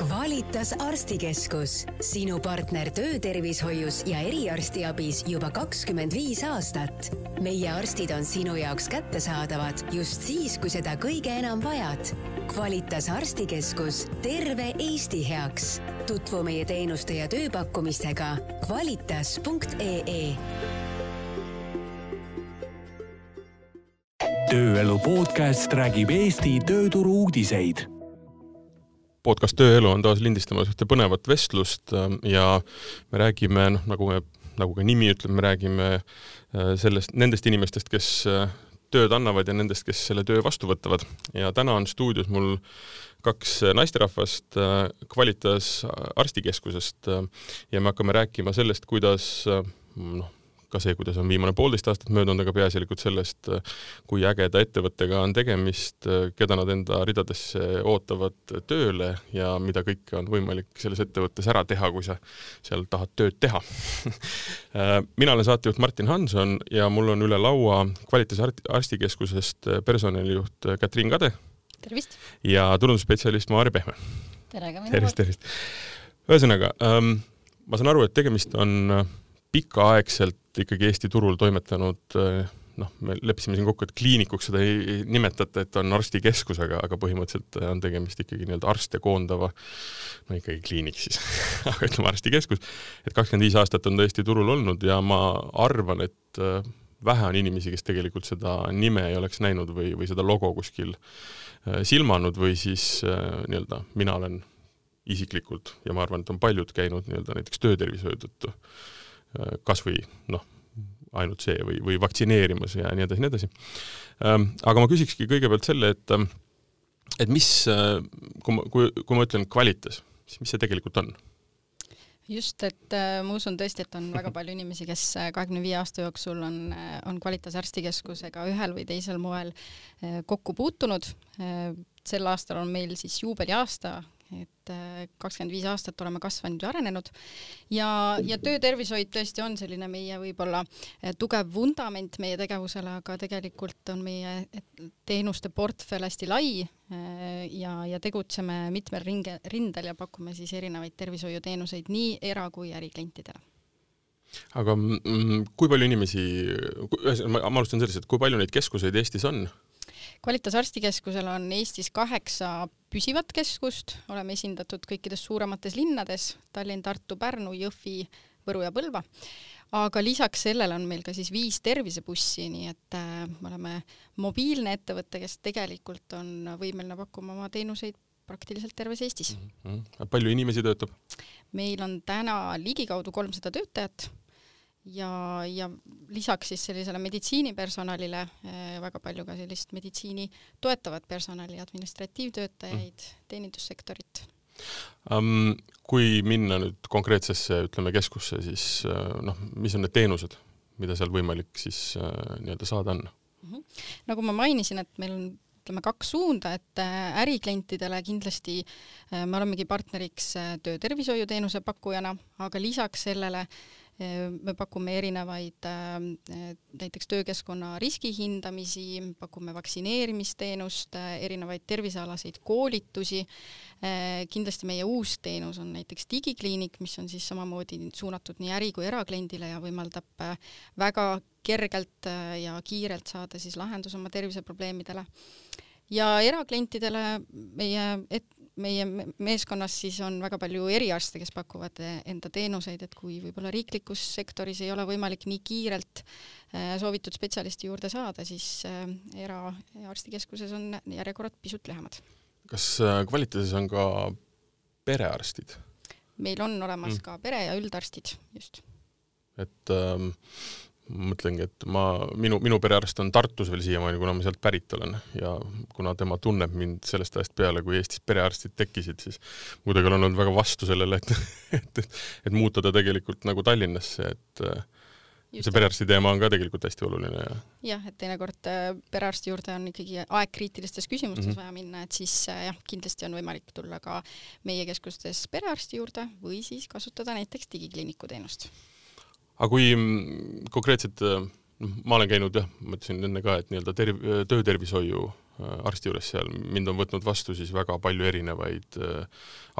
Qualitas arstikeskus, sinu partner töötervishoius ja eriarstiabis juba kakskümmend viis aastat. meie arstid on sinu jaoks kättesaadavad just siis, kui seda kõige enam vajad. Qualitas arstikeskus terve Eesti heaks. tutvu meie teenuste ja tööpakkumistega qualitas.ee tööelu podcast räägib Eesti tööturu uudiseid. Podcast Tööelu on taas lindistamas ühte põnevat vestlust ähm, ja me räägime, noh, nagu me, nagu ka nimi ütleb, me räägime äh, sellest, nendest inimestest, kes äh, tööd annavad ja nendest, kes selle töö vastu võtavad. ja täna on stuudios mul kaks naisterahvast Qualitas arstikeskusest ja me hakkame rääkima sellest, kuidas noh, ka see, kuidas on viimane poolteist aastat möödunud, aga peaasjalikult sellest, kui ägeda ettevõttega on tegemist, keda nad enda ridadesse ootavad tööle ja mida kõike on võimalik selles ettevõttes ära teha, kui sa seal tahad tööd teha mina olen saatejuht Martin Hanson ja mul on üle laua Kvaliteetse Arstikeskusest personalijuht Katriin Kade. tervist! ja turundusspetsialist Maarja Pehme. tere ka minu poolt! tervist, tervist! ühesõnaga ähm,, ma saan aru, et tegemist on pikaaegselt ikkagi Eesti turul toimetanud noh, me leppisime siin kokku, et kliinikuks seda ei, ei nimetata, et on arstikeskus, aga, aga põhimõtteliselt on tegemist ikkagi nii-öelda arste koondava, no ikkagi kliinik siis aga ütleme arstikeskus, et kakskümmend viis aastat on tõesti turul olnud ja ma arvan, et äh, vähe on inimesi, kes tegelikult seda nime ei oleks näinud või, või seda logo kuskil silmanud või siis nii-öelda mina olen isiklikult ja ma arvan, et on paljud käinud nii-öelda näiteks töötervishoiu tõttu kas või noh, ainult see või, või vaktsineerimas ja nii edasi, nii edasi. Ähm, aga ma küsikski kõigepealt selle, et ähm, et mis, äh, kui ma, kui, kui ma ütlen kvalitees, siis mis see tegelikult on? just, et äh, ma usun tõesti, et on väga palju inimesi, kes äh, kahekümne viie aasta jooksul on, on Qualitas arstikeskusega ühel või teisel moel kokku puutunud. sel aastal on meil siis juubeliaasta, et äh, kakskümmend viis aastat oleme kasvanud ja arenenud ja, ja töötervishoid tõesti on selline meie võib-olla äh, tugev vundament meie tegevusele, aga tegelikult on meie teenuste portfell hästi lai äh, ja, ja tegutseme mitmel ringe, rindel ja pakume siis erinevaid tervishoiuteenuseid nii era- kui äriklientidele aga mm, kui palju inimesi, ma alustan sellest, et kui palju neid keskuseid Eestis on? Qualitas arstikeskusel on Eestis kaheksa püsivat keskust, oleme esindatud kõikides suuremates linnades Tallinn, Tartu, Pärnu, Jõhvi, Võru ja Põlva. aga lisaks sellele on meil ka siis viis tervisebussi, nii et äh, me oleme mobiilne ettevõte, kes tegelikult on võimeline pakkuma oma teenuseid praktiliselt terves Eestis mm. -hmm. palju inimesi töötab? meil on täna ligikaudu kolmsada töötajat ja, ja lisaks siis sellisele meditsiinipersonalile eh, väga palju ka sellist meditsiini toetavat personali, administratiivtöötajaid mm., teenindussektorit um,. kui minna nüüd konkreetsesse, ütleme keskusse, siis eh, noh, mis on need teenused, mida seal võimalik siis uh, nii-öelda saada on mm? -hmm. nagu ma mainisin, et meil on ütleme kaks suunda, et äriklientidele kindlasti me olemegi partneriks töötervishoiuteenuse pakkujana, aga lisaks sellele äh, me pakume erinevaid äh, näiteks töökeskkonna riski hindamisi, pakume vaktsineerimisteenust, äh, erinevaid tervisealaseid koolitusi. Äh, kindlasti meie uus teenus on näiteks digikliinik, mis on siis samamoodi suunatud nii äri kui erakliendile ja võimaldab väga kergelt ja kiirelt saada siis lahendus oma terviseprobleemidele ja eraklientidele meie et, meie meeskonnas siis on väga palju eriarste, kes pakuvad eh, enda teenuseid, et kui võib-olla riiklikus sektoris ei ole võimalik nii kiirelt eh, soovitud spetsialisti juurde saada, siis eh, eraarstikeskuses on järjekorrad pisut lühemad. kas kvaliteedis on ka perearstid? meil on olemas mm. ka pere- ja üldarstid, just. et ähm, mõtlengi, et ma, minu, minu perearst on Tartus veel siiamaani, kuna ma sealt pärit olen ja kuna tema tunneb mind sellest ajast peale, kui Eestis perearstid tekkisid, siis kuidagi olen olnud väga vastu sellele, et, et, et, et muuta ta tegelikult nagu Tallinnasse, et Just see perearsti teema on ka tegelikult hästi oluline ja. jah, et teinekord äh, perearsti juurde on ikkagi aegkriitilistes küsimustes mm -hmm. vaja minna, et siis äh, jah, kindlasti on võimalik tulla ka meie keskustes perearsti juurde või siis kasutada näiteks digikliiniku teenust aga kui mm, konkreetselt, noh, ma olen käinud jah, ma ütlesin enne ka, et nii-öelda terv-, töötervishoiu arsti juures seal, mind on võtnud vastu siis väga palju erinevaid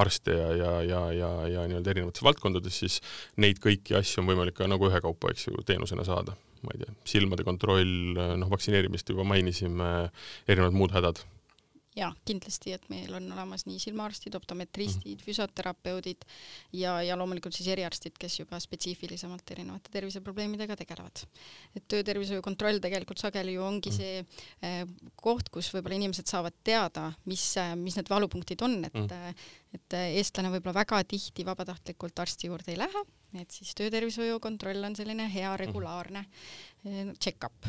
arste ja, ja, ja, ja, ja nii-öelda erinevates valdkondades, siis neid kõiki asju on võimalik ka nagu ühekaupa, eks ju, teenusena saada. ma ei tea, silmade kontroll, noh, vaktsineerimist juba mainisime, erinevad muud hädad jaa, kindlasti, et meil on olemas nii silmaarstid, optometristid mm., füsioterapeudid ja, ja loomulikult siis eriarstid, kes juba spetsiifilisemalt erinevate terviseprobleemidega tegelevad. et töötervishoiu kontroll tegelikult sageli ju ongi mhm. see eh, koht, kus võib-olla inimesed saavad teada, mis, mis need valupunktid on, et mm. et eestlane võib-olla väga tihti vabatahtlikult arsti juurde ei lähe, et siis töötervishoiu kontroll on selline hea regulaarne mm. check-up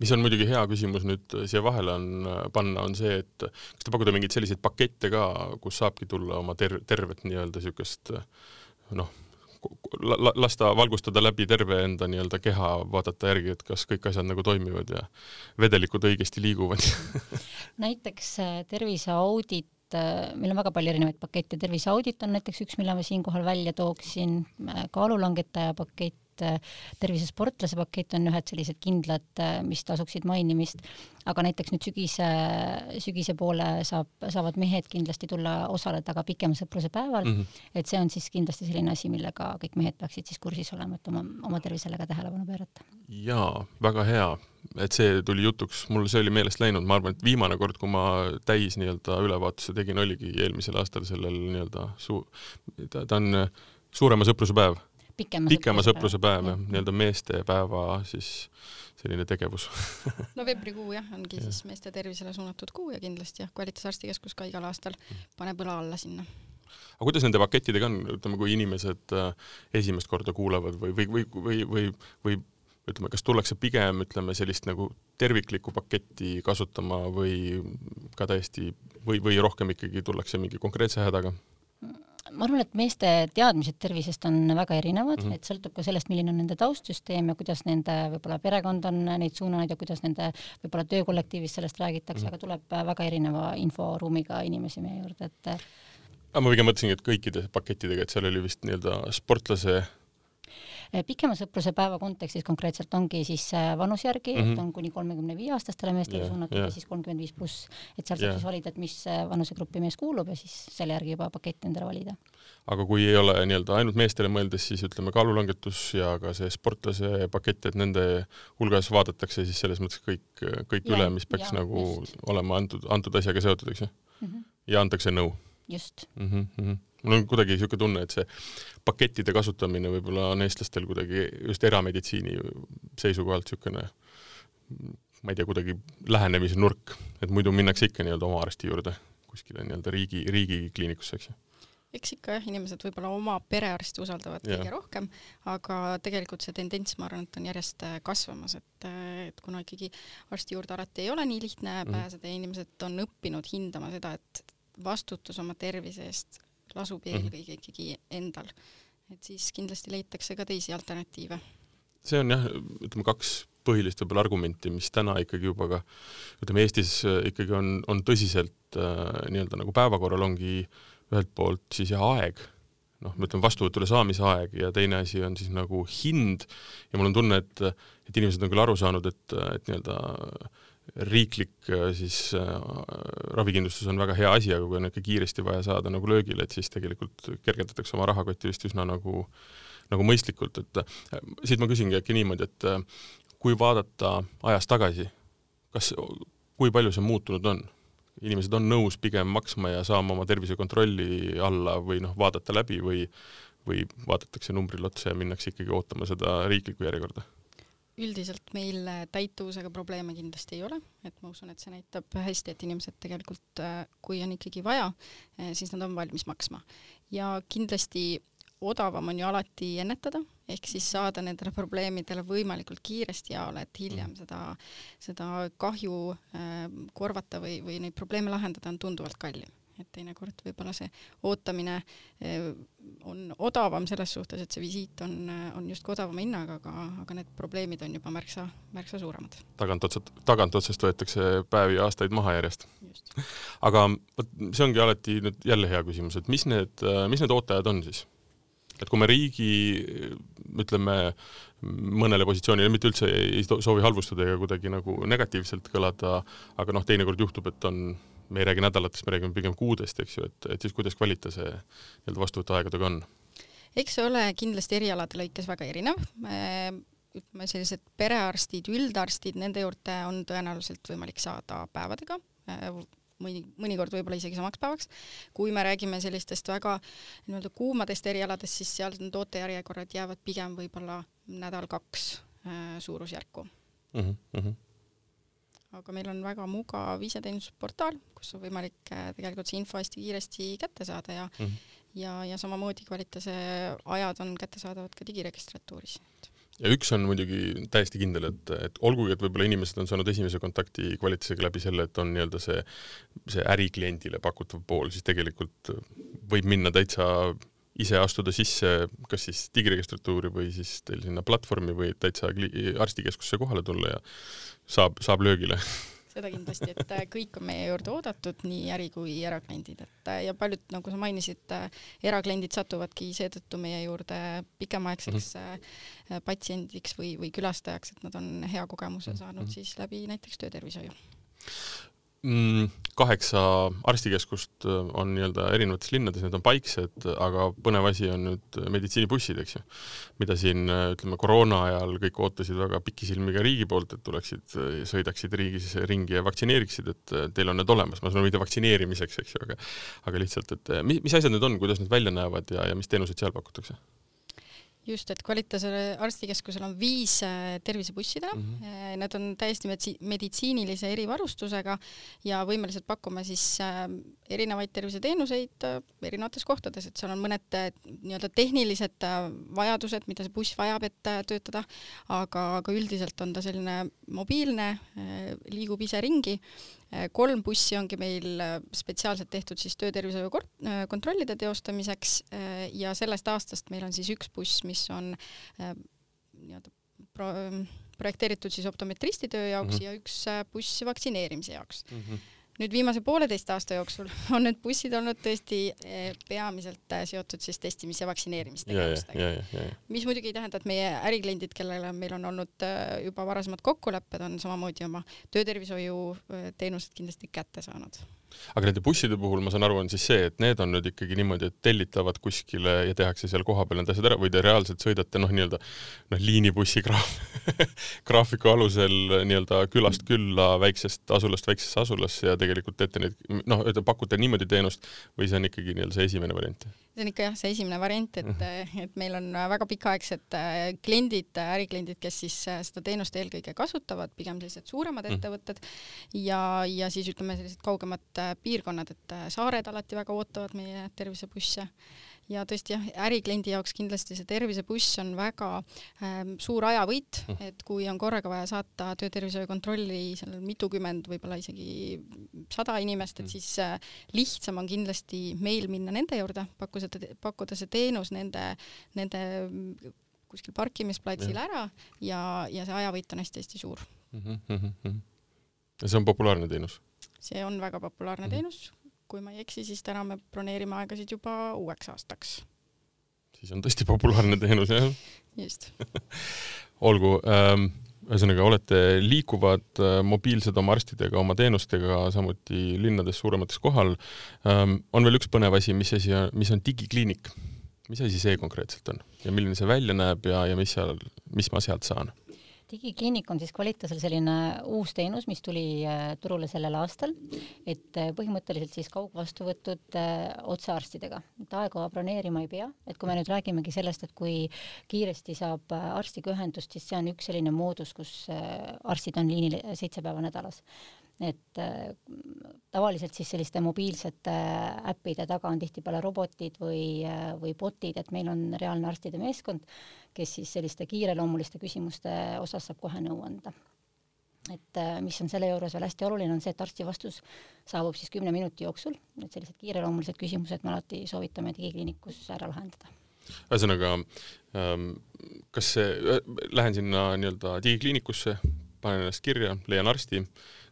mis on muidugi hea küsimus nüüd siia vahele on panna, on see, et kas te pakute mingeid selliseid pakette ka, kus saabki tulla oma ter-, tervet nii-öelda niisugust noh, la-, lasta valgustada läbi terve enda nii-öelda keha, vaadata järgi, et kas kõik asjad nagu toimivad ja vedelikud õigesti liiguvad näiteks äh, terviseaudit äh, meil on väga palju erinevaid pakette, terviseaudit on näiteks üks, mille ma siinkohal välja tooksin, äh, kaalulangetaja pakett, et äh, tervisesportlase pakett on ühed sellised kindlad, äh, mis tasuksid mainimist, aga näiteks nüüd sügise, sügise poole saab, saavad mehed kindlasti tulla osaleda ka pikema sõpruse päeval. Mm, -hmm. et see on siis kindlasti selline asi, millega kõik mehed peaksid siis kursis olema, et oma, oma tervisele ka tähelepanu pöörata. jaa, väga hea, et see tuli jutuks, mul see oli meelest läinud, ma arvan, et viimane kord, kui ma täis nii-öelda ülevaatuse tegin, oligi eelmisel aastal sellel nii-öelda suu-, ta, ta on suurema sõpruse päev pikema, pikema sõpruse päev jah, nii-öelda meestepäeva siis selline tegevus. Novembrikuu jah, ongi ja. siis meeste tervisele suunatud kuu ja kindlasti jah, Kvaliteetse Arstikeskus ka igal aastal paneb õla alla sinna. Aga kuidas nende pakettidega on, ütleme, kui inimesed äh, esimest korda kuulavad või, või, või, või, või, või ütleme, kas tullakse pigem, ütleme, sellist nagu terviklikku paketti kasutama või ka täiesti või, või rohkem ikkagi tullakse mingi konkreetse hädaga? Ma arvan, et meeste teadmised tervisest on väga erinevad mm, -hmm. et sõltub ka sellest, milline on nende taustsüsteem ja kuidas nende võib-olla perekond on neid suunanud ja kuidas nende võib-olla töökollektiivis sellest räägitakse mm, -hmm. aga tuleb väga erineva inforuumiga inimesi meie juurde, et aga ma pigem mõtlesingi, et kõikide pakettidega, et seal oli vist nii-öelda sportlase pikema sõpruse päeva kontekstis konkreetselt ongi siis eh, vanuse järgi mm, -hmm. et on kuni kolmekümne viie aastastele meestele yeah, suunatud yeah. ja siis kolmkümmend viis pluss, et sealt saab yeah. siis valida, et mis eh, vanusegruppi mees kuulub ja siis selle järgi juba paketti endale valida. aga kui ei ole nii-öelda ainult meestele mõeldes, siis ütleme kaalulangetus ja ka see sportlase pakett, et nende hulgas vaadatakse siis selles mõttes kõik, kõik ja, üle, mis peaks ja, nagu just. olema antud, antud asjaga seotud, eks ju mm -hmm.? ja antakse nõu? just mm. -hmm mul on kuidagi niisugune tunne, et see pakettide kasutamine võib-olla on eestlastel kuidagi just erameditsiini seisukohalt niisugune ma ei tea, kuidagi lähenemise nurk, et muidu minnakse ikka nii-öelda oma arsti juurde kuskile nii-öelda riigi, riigikliinikusse, eks ju eks ikka jah, inimesed võib-olla oma perearsti usaldavad ja. kõige rohkem, aga tegelikult see tendents, ma arvan, et on järjest kasvamas, et, et kuna ikkagi arsti juurde alati ei ole nii lihtne mm. pääseda ja inimesed on õppinud hindama seda, et vastutus oma tervise eest lasub mhm. eelkõige ikkagi endal. et siis kindlasti leitakse ka teisi alternatiive. see on jah, ütleme kaks põhilist võib-olla argumenti, mis täna ikkagi juba ka ütleme, Eestis äh, ikkagi on, on tõsiselt äh, nii-öelda nagu päevakorral ongi ühelt poolt siis jah, aeg, noh, ma ütlen vastuvõtule saamise aeg ja teine asi on siis nagu hind ja mul on tunne, et, et inimesed on küll aru saanud, et, et nii-öelda äh, riiklik äh, siis äh, ravikindlustus on väga hea asi, aga kui on ikka kiiresti vaja saada nagu löögile, et siis tegelikult kergendatakse oma rahakotti vist üsna nagu, nagu mõistlikult, et äh, siit ma küsingi äkki niimoodi, et äh, kui vaadata ajas tagasi, kas, kui palju see muutunud on? inimesed on nõus pigem maksma ja saama oma tervisekontrolli alla või noh, vaadata läbi või, või vaadatakse numbrile otsa ja minnakse ikkagi ootama seda riiklikku järjekorda? Üldiselt meil täituvusega probleeme kindlasti ei ole, et ma usun, et see näitab hästi, et inimesed tegelikult, äh, kui on ikkagi vaja, äh, siis nad on valmis maksma. ja kindlasti odavam on ju alati ennetada, ehk siis saada nendele probleemidele võimalikult kiiresti jaole, et hiljem mm. seda, seda kahju äh, korvata või, või neid probleeme lahendada on tunduvalt kallim et teinekord võib-olla see ootamine eh, on odavam selles suhtes, et see visiit on, on justkui odavama hinnaga, aga, aga need probleemid on juba märksa, märksa suuremad. tagantotsast, tagantotsast võetakse päevi ja aastaid maha järjest. aga vot see ongi alati nüüd jälle hea küsimus, et mis need, mis need ootajad on siis? et kui me riigi ütleme, mõnele positsioonile mitte üldse ei soovi halvustada ega kuidagi nagu negatiivselt kõlada, aga noh, teinekord juhtub, et on, me ei räägi nädalatest, me räägime pigem kuudest, eks ju, et, et siis kuidas kvalita see nii-öelda vastuvõtuaegadega on? eks see ole kindlasti erialade lõikes väga erinev ütleme, sellised perearstid, üldarstid, nende juurde on tõenäoliselt võimalik saada päevadega, mõni, mõnikord võib-olla isegi samaks päevaks. kui me räägime sellistest väga nii-öelda kuumadest erialadest, siis seal tootejärjekorrad jäävad pigem võib-olla nädal-kaks äh, suurusjärku mm. -hmm. Aga meil on väga mugav iseteenindusportaal, kus on võimalik äh, tegelikult see info hästi kiiresti kätte saada ja mm -hmm. ja, ja samamoodi Kvalitase ajad on kättesaadavad ka digiregistratuuris ja üks on muidugi täiesti kindel, et, et olgugi, et võib-olla inimesed on saanud esimese kontakti kvaliteediga läbi selle, et on nii-öelda see, see ärikliendile pakutav pool, siis tegelikult võib minna täitsa ise astuda sisse kas siis digiregistratuuri või siis teil sinna platvormi või täitsa arstikeskusse kohale tulla ja saab, saab löögile seda kindlasti, et äh, kõik on meie juurde oodatud, nii äri kui erakliendid, et äh, ja paljud, nagu sa mainisid, äh, erakliendid satuvadki seetõttu meie juurde pikemaaegseks mm -hmm. patsiendiks või, või külastajaks, et nad on hea kogemuse mhm. saanud mm -hmm. siis läbi näiteks töötervishoiu kaheksa arstikeskust äh, on nii-öelda erinevates linnades, need on paiksed, aga põnev asi on nüüd meditsiinibussid, eks ju, mida siin äh, ütleme koroona ajal kõik ootasid väga pikisilmi ka riigi poolt, et tuleksid, äh, sõidaksid riigis ringi ja vaktsineeriksid, et teil on need olemas, ma saan aru, mitte vaktsineerimiseks, eks ju, aga aga lihtsalt, et mis, mis asjad need on, kuidas need välja näevad ja, ja mis teenuseid seal pakutakse? Just, et Kvalitase arstikeskusel on viis äh, tervisebussi täna mm, -hmm. nad on täiesti meditsiinilise erivarustusega ja võimelised pakkuma siis äh, erinevaid terviseteenuseid erinevates kohtades, et seal on mõned nii-öelda tehnilised vajadused, mida see buss vajab, et töötada, aga, aga üldiselt on ta selline mobiilne, liigub ise ringi. Äh, kolm bussi ongi meil äh, spetsiaalselt tehtud siis töötervishoiu äh, kontrollide teostamiseks ja sellest aastast meil on siis üks buss, mis on nii-öelda pro projekteeritud siis optometristi töö jaoks mm -hmm. ja üks buss vaktsineerimise jaoks mm. -hmm nüüd viimase pooleteist aasta jooksul on need bussid olnud tõesti eh, peamiselt eh, seotud siis testimis- ja vaktsineerimistegevustega. mis muidugi ei tähenda, et meie ärikliendid, kellele meil on olnud eh, juba varasemad kokkulepped, on samamoodi oma töötervishoiu teenused kindlasti kätte saanud aga nende busside puhul ma saan aru, on siis see, et need on nüüd ikkagi niimoodi, et tellitavad kuskile ja tehakse seal kohapeal need asjad ära või te reaalselt sõidate noh, nii-öelda noh, liinibussi graaf graafiku alusel nii-öelda külast külla, väiksest asulast väiksesse asulasse ja tegelikult teete neid noh, pakute niimoodi teenust või see on ikkagi nii-öelda see esimene variant? See on ikka jah, see esimene variant, et, mhm. et meil on väga pikaaegsed äh, kliendid, äh, ärikliendid, kes siis seda teenust eelkõige kasutavad, pigem sellised suuremad mhm. ettevõtted ja, ja siis ütleme, sellised kaugemad piirkonnad, et saared alati väga ootavad meie tervisebusse ja tõesti jah, ärikliendi jaoks kindlasti see tervisebuss on väga ähm, suur ajavõit, mm. et kui on korraga vaja saata töötervishoiu kontrolli seal mitukümmend, võib-olla isegi sada inimest, et mm. siis äh, lihtsam on kindlasti meil minna nende juurde, pakku seda, pakkuda see teenus nende, nende kuskil parkimisplatsil ära ja, ja see ajavõit on hästi-hästi suur mm. -hmm. ja see on populaarne teenus? see on väga populaarne mm teenus, kui ma ei eksi, siis täna me broneerime aegasid juba uueks aastaks. siis on tõesti populaarne teenus, jah? just olgu ähm,, ühesõnaga olete liikuvad äh, mobiilsed oma arstidega, oma teenustega, samuti linnades suuremates kohal ähm,. on veel üks põnev asi, mis asi, mis on digikliinik? mis asi see konkreetselt on ja milline see välja näeb ja, ja mis seal, mis ma sealt saan? Digikliinik on siis Kvalitasel selline uus teenus, mis tuli äh, turule sellel aastal, et äh, põhimõtteliselt siis kaugvastuvõtud äh, otsearstidega, et aega broneerima ei pea, et kui me nüüd räägimegi sellest, et kui kiiresti saab arstiga ühendust, siis see on üks selline moodus, kus arstid on liinil seitse päeva nädalas et äh, tavaliselt siis selliste mobiilsete äh, äppide taga on tihtipeale robotid või, äh, või botid, et meil on reaalne arstide meeskond, kes siis selliste kiireloomuliste küsimuste osas saab kohe nõu anda. et mis on selle juures veel hästi oluline, on see, et arsti vastus saabub siis kümne minuti jooksul, et sellised kiireloomulised küsimused me alati soovitame digikliinikus ära lahendada ühesõnaga, ähm, kas see, lähen sinna nii-öelda digikliinikusse, panen ennast kirja, leian arsti,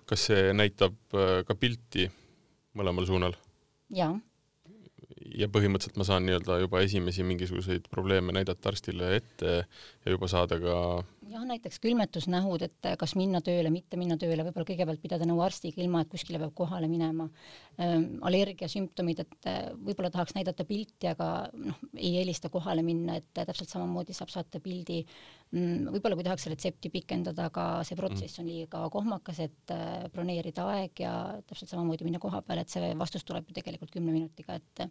kas see näitab äh, ka pilti mõlemal suunal? jaa. ja põhimõtteliselt ma saan nii-öelda juba esimesi mingisuguseid probleeme näidata arstile ette ja juba saada ka jah, näiteks külmetusnähud, et kas minna tööle, mitte minna tööle, võib-olla kõigepealt pidada nõu arstiga, ilma et kuskile peab kohale minema. allergiasümptomid, et võib-olla tahaks näidata pilti, aga noh, ei helista kohale minna, et täpselt samamoodi saab saata pildi. Mm, võib-olla kui tahaks retsepti pikendada, aga see protsess on liiga kohmakas, et broneerida aeg ja täpselt samamoodi minna koha peale, et see vastus tuleb ju tegelikult kümne minutiga, et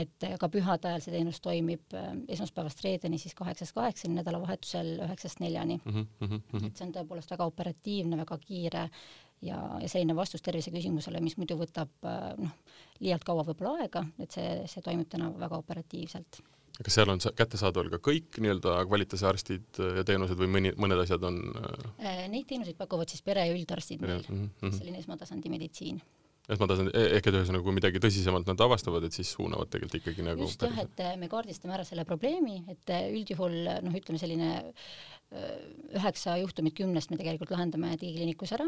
et ka pühade ajal see teenus toimib äh, esmaspäevast reedeni siis kaheksast kaheksani, nädalavahetusel üheksast neljani mm. -hmm. et see on tõepoolest väga operatiivne, väga kiire ja, ja selline vastus terviseküsimusele, mis muidu võtab äh, noh, liialt kaua võib-olla aega, et see, see toimib täna väga operatiivselt kas seal on kättesaadaval ka kõik nii-öelda kvaliteediarstid ja teenused või mõni, mõned asjad on? Äh, neid teenuseid pakuvad siis pere- ja üldarstid meil mm, -hmm. selline esmatasandi meditsiin esmatasand, e-, ehk et ühesõnaga, kui midagi tõsisemalt nad avastavad, et siis suunavad tegelikult ikkagi nagu just jah, et me kaardistame ära selle probleemi, et üldjuhul noh, ütleme selline üheksa juhtumit kümnest me tegelikult lahendame digikliinikus ära,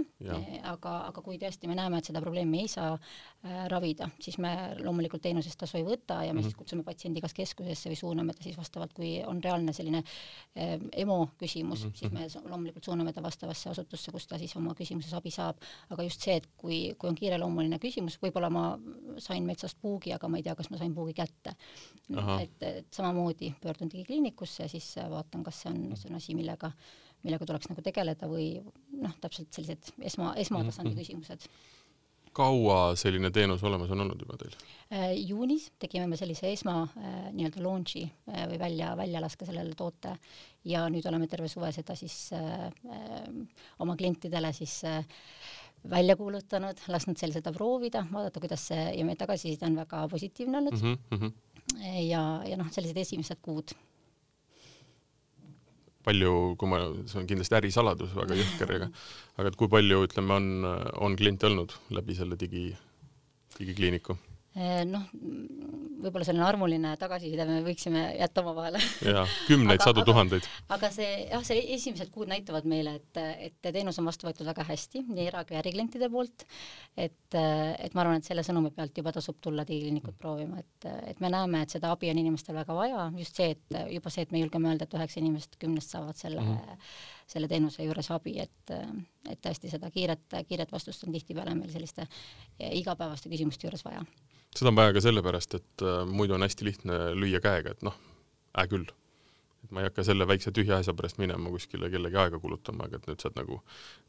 aga, aga kui tõesti me näeme, et seda probleemi ei saa äh, ravida, siis me loomulikult teenusest tasu ei võta ja me mm -hmm. siis kutsume patsiendi kas keskusesse või suuname ta siis vastavalt, kui on reaalne selline äh, EMO küsimus mm, -hmm. siis me mhm. loomulikult suuname ta vastavasse asutusse, kus ta siis oma küsimuses abi saab. aga just see, et kui, kui on kiireloomuline küsimus, võib-olla ma sain metsast puugi, aga ma ei tea, kas ma sain puugi kätte. et, et samamoodi pöördun digikliinikusse ja siis vaatan, kas see on, see on asi, mille millega, millega tuleks nagu tegeleda või noh, täpselt sellised esma, esmatasandi mm -hmm. küsimused kaua selline teenus olemas on olnud juba teil? Äh, juunis tegime me sellise esma äh, nii-öelda launch'i äh, või välja, väljalaske sellele toote ja nüüd oleme terve suve seda siis äh, oma klientidele siis äh, välja kuulutanud, lasknud seal seda proovida, vaadata, kuidas see ja meie tagasiside on väga positiivne olnud mm. -hmm. ja, ja noh, sellised esimesed kuud palju, kui ma, see on kindlasti ärisaladus, väga jõhker, aga aga et kui palju, ütleme, on, on kliente olnud läbi selle digi, digikliiniku? Eh, noh, võib-olla selline arvuline tagasiside me võiksime jätta omavahele. jaa, kümneid, sadu tuhandeid. aga see jah, see esimesed kuud näitavad meile, et, et teenus on vastu võetud väga hästi nii era- kui äriklientide poolt. et, et ma arvan, et selle sõnumi pealt juba tasub tulla digikliinikut proovima, et, et me näeme, et seda abi on inimestel väga vaja, just see, et juba see, et me julgeme öelda, et üheksa inimest kümnest saavad selle mm -hmm selle teenuse juures abi, et, et tõesti seda kiiret, kiiret vastust on tihtipeale meil selliste igapäevaste küsimuste juures vaja seda on vaja ka sellepärast, et äh, muidu on hästi lihtne lüüa käega, et noh, hää küll. et ma ei hakka selle väikse tühja asja pärast minema kuskile kellegi aega kulutama, aga et nüüd saad nagu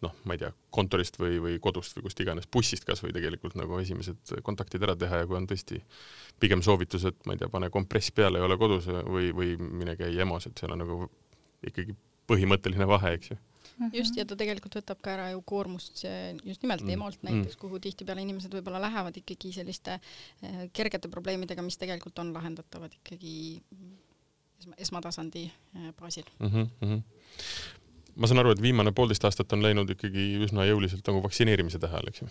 noh, ma ei tea, kontorist või, või kodust või kust iganes, bussist kas või tegelikult nagu esimesed kontaktid ära teha ja kui on tõesti pigem soovitus, et ma ei tea, pane kompress peale, ei ole kodus või, või mine käi EMO-s, et seal on nagu ikkagi põhimõtteline vahe, eks ju mm. -hmm. just, ja ta tegelikult võtab ka ära ju koormust just nimelt mm -hmm. EMO-lt näiteks, mhm. kuhu tihtipeale inimesed võib-olla lähevad ikkagi selliste eh, kergete probleemidega, mis tegelikult on lahendatavad ikkagi esma, esmatasandi eh, baasil mm. -hmm. ma saan aru, et viimane poolteist aastat on läinud ikkagi üsna jõuliselt nagu vaktsineerimise tähe all, eks ju?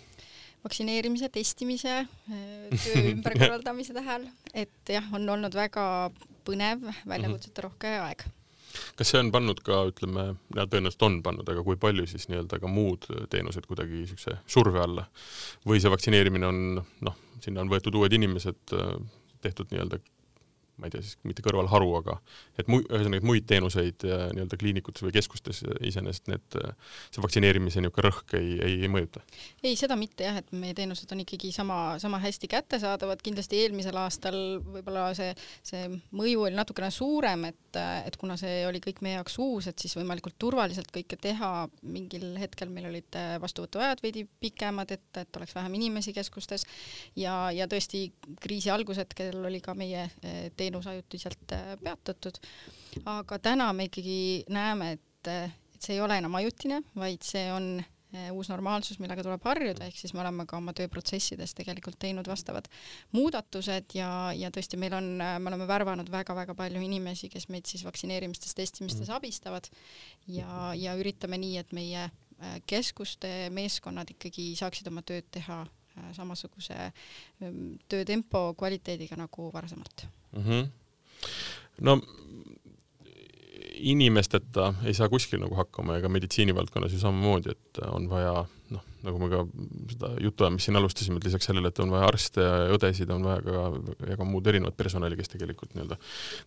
vaktsineerimise, testimise, eh, töö ümberkorraldamise tähel, et jah, on olnud väga põnev, väljakutsete rohke aeg kas see on pannud ka, ütleme, tõenäoliselt on pannud, aga kui palju siis nii-öelda ka muud teenused kuidagi niisuguse surve alla? Või see vaktsineerimine on noh, sinna on võetud uued inimesed, tehtud nii-öelda ma ei tea siis mitte kõrvalharu, aga et mu-, ühesõnaga, et muid teenuseid nii-öelda kliinikutes või keskustes iseenesest need, see vaktsineerimise niisugune rõhk ei, ei, ei mõjuta? ei, seda mitte jah, et meie teenused on ikkagi sama, sama hästi kättesaadavad, kindlasti eelmisel aastal võib-olla see, see mõju oli natukene suurem, et, et kuna see oli kõik meie jaoks uus, et siis võimalikult turvaliselt kõike teha, mingil hetkel meil olid vastuvõtuajad veidi pikemad, et, et oleks vähem inimesi keskustes. Ja, ja tõesti kriisi algushetkel oli ka meie teenus teenus ajutiselt äh, peatatud. aga täna me ikkagi näeme, et, et see ei ole enam ajutine, vaid see on äh, uus normaalsus, millega tuleb harjuda, ehk siis me oleme ka oma tööprotsessides tegelikult teinud vastavad muudatused ja, ja tõesti, meil on, me oleme värvanud väga-väga palju inimesi, kes meid siis vaktsineerimistes, testimistes mm. abistavad ja, ja üritame nii, et meie äh, keskuste meeskonnad ikkagi saaksid oma tööd teha samasuguse ähm, töötempo kvaliteediga nagu varasemalt mm. -hmm. no inimesteta ei saa kuskil nagu hakkama, ega meditsiinivaldkonnas ju samamoodi, et on vaja noh, nagu me ka seda jutuajamist siin alustasime, et lisaks sellele, et on vaja arste ja õdesid, on vaja ka, ja ka muud erinevat personali, kes tegelikult nii-öelda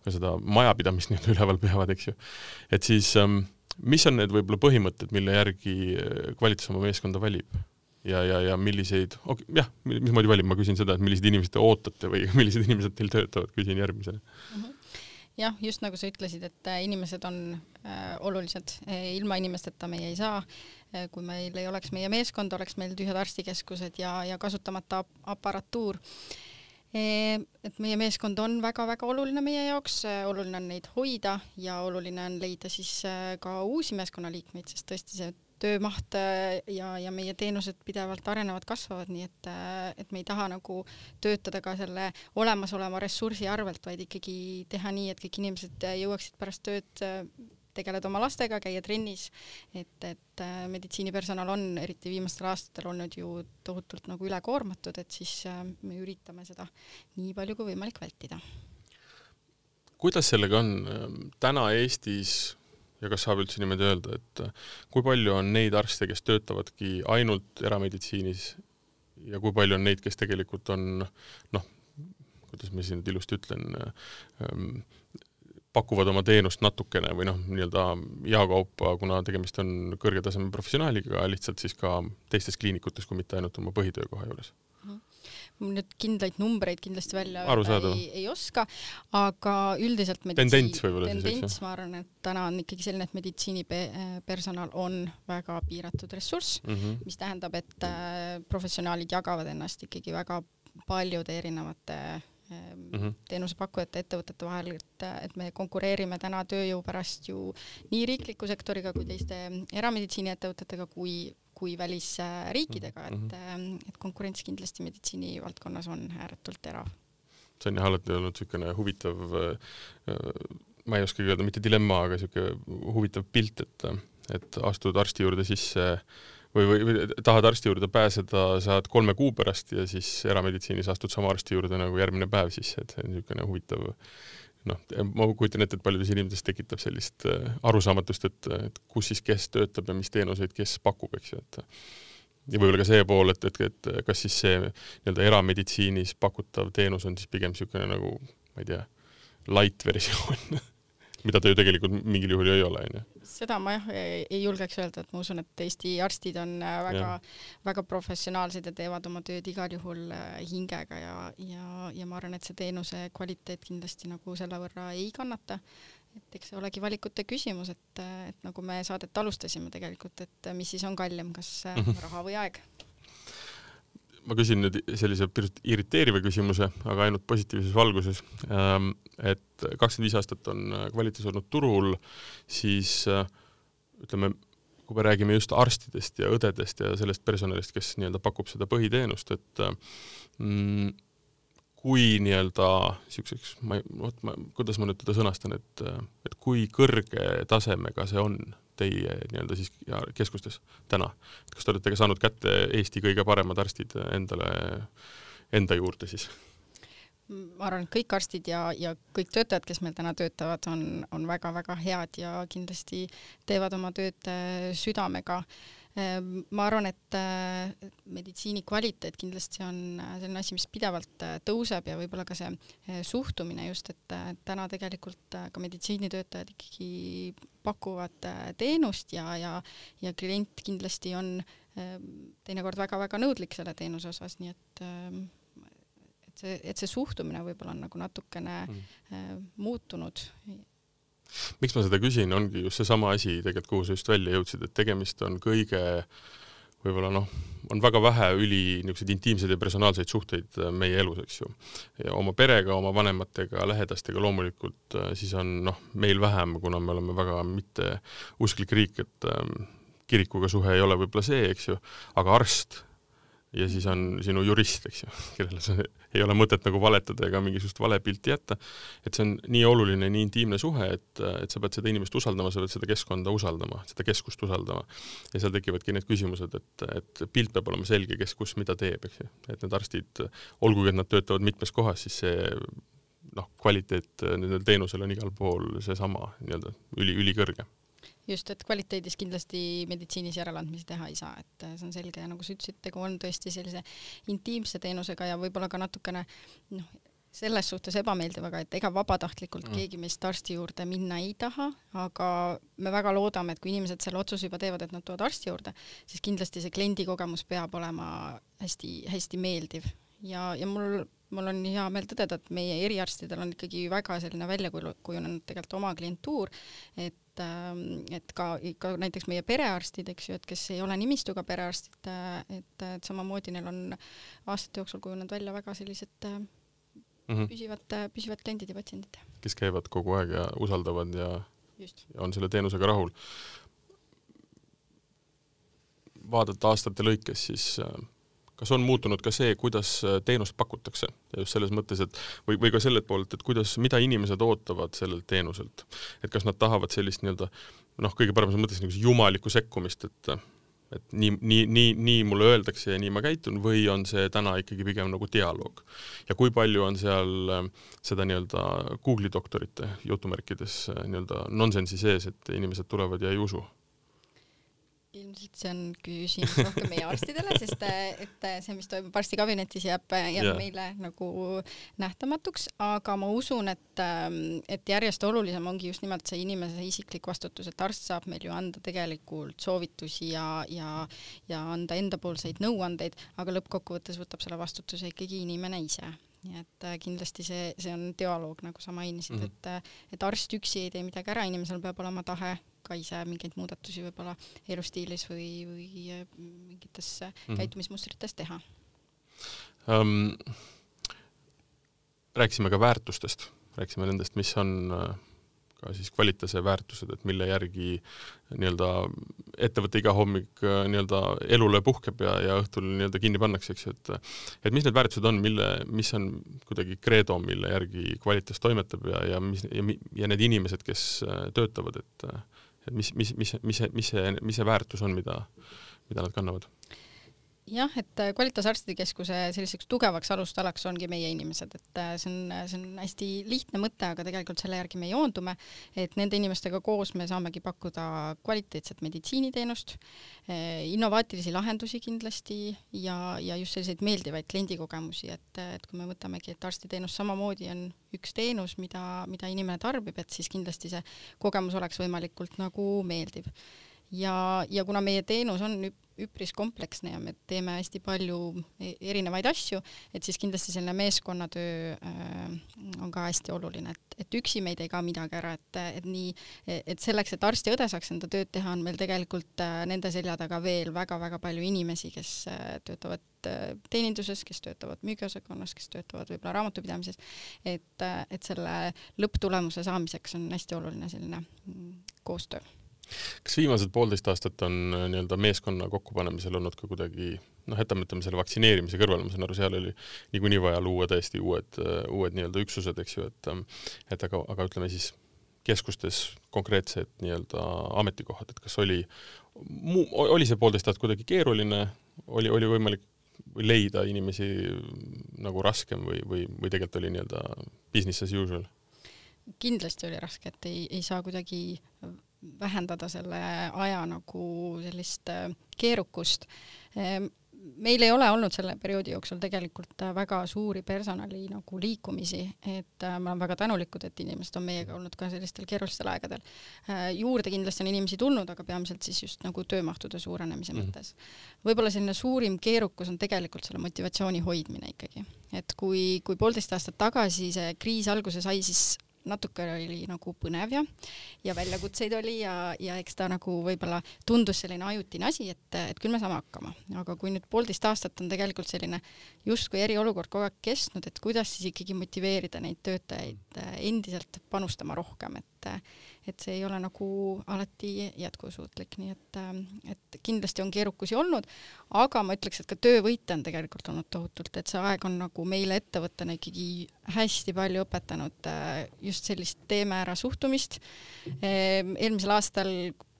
ka seda majapidamist nii-öelda üleval peavad, eks ju. et siis ähm, mis on need võib-olla põhimõtted, mille järgi kvalitas oma meeskonda valib? Ja, ja, ja milliseid, okay, jah, mismoodi valib, ma küsin seda, et millised inimesed te ootate või millised inimesed teil töötavad, küsin järgmisena mm. -hmm jah, just nagu sa ütlesid, et äh, inimesed on äh, olulised, ilma inimesteta meie ei saa äh,. kui meil ei oleks meie meeskond, oleks meil tühjad arstikeskused ja, ja kasutamata aparatuur e,. et meie meeskond on väga-väga oluline meie jaoks, oluline on neid hoida ja oluline on leida siis äh, ka uusi meeskonnaliikmeid, sest tõesti see töömaht äh, ja, ja meie teenused pidevalt arenevad, kasvavad, nii et, äh, et me ei taha nagu töötada ka selle olemasoleva ressursi arvelt, vaid ikkagi teha nii, et kõik inimesed jõuaksid pärast tööd äh, tegeleda oma lastega, käia trennis, et, et meditsiinipersonal on eriti viimastel aastatel olnud ju tohutult nagu ülekoormatud, et siis me üritame seda nii palju kui võimalik vältida. kuidas sellega on täna Eestis ja kas saab üldse niimoodi öelda, et äh, kui palju on neid arste, kes töötavadki ainult erameditsiinis ja kui palju on neid, kes tegelikult on noh, kuidas ma siin nüüd ilusti ütlen ähm,, pakuvad oma teenust natukene või noh, nii-öelda jaokaupa, kuna tegemist on kõrge taseme professionaaliga, lihtsalt siis ka teistes kliinikutes, kui mitte ainult oma põhitöökoha juures nüüd kindlaid numbreid kindlasti välja öelda ei, ei oska, aga üldiselt tendents võib-olla siis, eks ju? ma arvan, et täna on ikkagi selline, et meditsiinipersonal on väga piiratud ressurss mm, -hmm. mis tähendab, et äh, professionaalid jagavad ennast ikkagi väga paljude erinevate mm -hmm. teenusepakkujate ettevõtete vahel, et, et me konkureerime täna tööjõu pärast ju nii riikliku sektoriga kui teiste erameditsiiniettevõtetega kui kui välisriikidega, et mm, -hmm. et konkurents kindlasti meditsiinivaldkonnas on ääretult terav. see on jah alati olnud niisugune huvitav, äh, ma ei oskagi öelda, mitte dilemma, aga niisugune huvitav pilt, et, et astud arsti juurde sisse või, või, või tahad arsti juurde pääseda, saad kolme kuu pärast ja siis erameditsiinis astud sama arsti juurde nagu järgmine päev sisse, et see on niisugune huvitav noh, ma kujutan ette, et paljudes inimestes tekitab sellist äh, arusaamatust, et, et kus siis kes töötab ja mis teenuseid kes pakub, eks ju, et ja võib-olla ka see pool, et, et, et kas siis see nii-öelda erameditsiinis pakutav teenus on siis pigem niisugune nagu ma ei tea, light versioon mida ta ju tegelikult mingil juhul ju ei ole, onju. seda ma jah ei, julgeks öelda, et ma usun, et Eesti arstid on äh, väga, väga professionaalsed ja teevad oma tööd igal juhul äh, hingega ja, ja, ja ma arvan, et see teenuse kvaliteet kindlasti nagu selle võrra ei kannata. et eks see olegi valikute küsimus, et, et nagu me saadet alustasime tegelikult, et mis siis on kallim, kas raha või aeg ma küsin nüüd sellise pisut irriteeriva küsimuse, aga ainult positiivses valguses. Ähm, et kakskümmend viis aastat on Kvalitas olnud turul, siis äh, ütleme, kui me räägime just arstidest ja õdedest ja sellest personalist, kes nii-öelda pakub seda põhiteenust, et äh, mm, kui nii-öelda niisuguseks, ma ei, vot ma, kuidas ma nüüd teda sõnastan, et, äh, et kui kõrge tasemega see on teie nii-öelda siis keskustes täna? kas te olete ka saanud kätte Eesti kõige paremad arstid endale, enda juurde siis? ma arvan, et kõik arstid ja, ja kõik töötajad, kes meil täna töötavad, on, on väga-väga head ja kindlasti teevad oma tööd äh, südamega Ehm, ma arvan, et äh, meditsiini kvaliteet kindlasti on äh, selline asi, mis pidevalt äh, tõuseb ja võib-olla ka see suhtumine just, et täna tegelikult ka meditsiinitöötajad ikkagi pakuvad teenust ja, ja, ja klient kindlasti on ehm, teinekord väga-väga nõudlik selle teenuse osas, nii et ehm, et see, et see suhtumine võib-olla on nagu natukene mm. muutunud miks ma seda küsin, ongi just seesama asi tegelikult, kuhu sa just välja jõudsid, et tegemist on kõige võib-olla noh, on väga vähe üli niisuguseid intiimseid ja personaalseid suhteid äh, meie elus, eks ju. oma perega, oma vanematega, lähedastega loomulikult äh, siis on noh, meil vähem, kuna me oleme väga mitte usklik riik, et ähm, kirikuga suhe ei ole võib-olla see, eks ju, aga arst ja siis on sinu jurist, eks ju, kellele sa ei ole mõtet nagu valetada ega mingisugust valepilti jätta. et see on nii oluline, nii intiimne suhe, et, et sa pead seda inimest usaldama, sa pead seda keskkonda usaldama, seda keskust usaldama. ja seal tekivadki need küsimused, et, et pilt peab olema selge, kes kus mida teeb, eks ju. et need arstid, olgugi et nad töötavad mitmes kohas, siis see noh, kvaliteet nendel teenusel on igal pool seesama nii-öelda üli, ülikõrge just, et kvaliteedis kindlasti meditsiinis järeleandmisi teha ei saa, et see on selge ja nagu sa ütlesid, tegu on tõesti sellise intiimse teenusega ja võib-olla ka natukene noh, selles suhtes ebameeldivaga, et ega vabatahtlikult mm. keegi meist arsti juurde minna ei taha, aga me väga loodame, et kui inimesed selle otsuse juba teevad, et nad tulevad arsti juurde, siis kindlasti see kliendi kogemus peab olema hästi-hästi meeldiv ja, ja mul mul on hea meel tõdeda, et meie eriarstidel on ikkagi väga selline välja kujunenud tegelikult oma klientuur, et, ähm, et ka, ka näiteks meie perearstid, eks ju, et kes ei ole nimistuga perearstid, et, et samamoodi neil on aastate jooksul kujunenud välja väga sellised mm -hmm. püsivad, püsivad kliendid ja patsiendid. kes käivad kogu aeg ja usaldavad ja, ja on selle teenusega rahul. vaadata aastate lõikes, siis äh, kas on muutunud ka see, kuidas äh, teenust pakutakse? Ja just selles mõttes, et või, või ka sellelt poolt, et kuidas, mida inimesed ootavad sellelt teenuselt, et kas nad tahavad sellist nii-öelda noh, kõige paremas mõttes niisugust jumalikku sekkumist, et et nii, nii, nii, nii mulle öeldakse ja nii ma käitun või on see täna ikkagi pigem nagu dialoog? Ja kui palju on seal äh, seda nii-öelda Google'i doktorite jutumärkides äh, nii-öelda nonsensi sees, et inimesed tulevad ja ei usu ilmselt see on küsimus rohkem meie arstidele, sest et see, mis toimub arstikabinetis, jääb, jääb yeah. meile nagu nähtamatuks, aga ma usun, et, et järjest olulisem ongi just nimelt see inimese isiklik vastutus, et arst saab meil ju anda tegelikult soovitusi ja, ja, ja anda endapoolseid nõuandeid, aga lõppkokkuvõttes võtab selle vastutuse ikkagi inimene ise nii et äh, kindlasti see, see on dialoog, nagu sa mainisid mm, -hmm. et, äh, et arst üksi ei tee midagi ära, inimesel peab olema tahe ka ise mingeid muudatusi võib-olla elustiilis või, või äh, mingites mm -hmm. käitumismustrites teha um,. rääkisime ka väärtustest, rääkisime nendest, mis on äh, ka siis kvaliteetse väärtused, et mille järgi nii-öelda ettevõte iga hommik äh, nii-öelda elule puhkeb ja, ja õhtul nii-öelda kinni pannakse, eks ju, et et mis need väärtused on, mille, mis on kuidagi kreedo, mille järgi kvaliteet toimetab ja, ja mis ja, ja need inimesed, kes äh, töötavad, et et mis, mis, mis, mis mis see, mis see väärtus on, mida, mida nad kannavad jah, et äh, Qualitas Arstide Keskuse selliseks tugevaks alustalaks ongi meie inimesed, et äh, see on, see on hästi lihtne mõte, aga tegelikult selle järgi me joondume, et nende inimestega koos me saamegi pakkuda kvaliteetset meditsiiniteenust, äh, innovaatilisi lahendusi kindlasti ja, ja just selliseid meeldivaid kliendikogemusi, et, et kui me võtamegi, et arstiteenus samamoodi on üks teenus, mida, mida inimene tarbib, et siis kindlasti see kogemus oleks võimalikult nagu meeldiv. Ja, ja kuna meie teenus on üpris kompleksne ja me teeme hästi palju e-, erinevaid asju, et siis kindlasti selline meeskonnatöö äh, on ka hästi oluline, et, et üksi meid ei ka midagi ära, et, et nii, et selleks, et arst ja õde saaks enda tööd teha, on meil tegelikult äh, nende selja taga veel väga-väga palju inimesi, kes äh, töötavad teeninduses, kes töötavad müügiosakonnas, kes töötavad võib-olla raamatupidamises, et, et selle lõpptulemuse saamiseks on hästi oluline selline mm, koostöö kas viimased poolteist aastat on äh, nii-öelda meeskonna kokkupanemisel olnud ka kuidagi noh, jätame, ütleme selle vaktsineerimise kõrvale, ma saan aru, seal oli niikuinii vaja luua täiesti uued, äh, uued nii-öelda üksused, eks ju, et ähm, et aga, aga ütleme siis keskustes konkreetsed nii-öelda ametikohad, et kas oli, oli see poolteist aastat kuidagi keeruline, oli, oli võimalik või leida inimesi nagu raskem või, või, või tegelikult oli nii-öelda business as usual? kindlasti oli raske, et ei, ei saa kuidagi vähendada selle aja nagu sellist äh, keerukust. Ehm, meil ei ole olnud selle perioodi jooksul tegelikult äh, väga suuri personali nagu liikumisi, et äh, me oleme väga tänulikud, et inimesed on meiega olnud ka sellistel keerulistel aegadel. juurde kindlasti on inimesi tulnud, aga peamiselt siis just nagu töömahtude suurenemise mm mõttes. võib-olla selline suurim keerukus on tegelikult selle motivatsiooni hoidmine ikkagi, et kui, kui poolteist aastat tagasi see kriis alguse sai, siis natuke oli nagu põnev ja, ja väljakutseid oli ja, ja eks ta nagu võib-olla tundus selline ajutine asi, et, et küll me saame hakkama, aga kui nüüd poolteist aastat on tegelikult selline justkui eriolukord kogu aeg kestnud, et kuidas siis ikkagi motiveerida neid töötajaid äh, endiselt panustama rohkem, et et see ei ole nagu alati jätkusuutlik, nii et, et kindlasti on keerukusi olnud, aga ma ütleks, et ka töövõite on tegelikult olnud tohutult, et see aeg on nagu meile ettevõttena ikkagi hästi palju õpetanud äh, just sellist teeme ära suhtumist. eelmisel aastal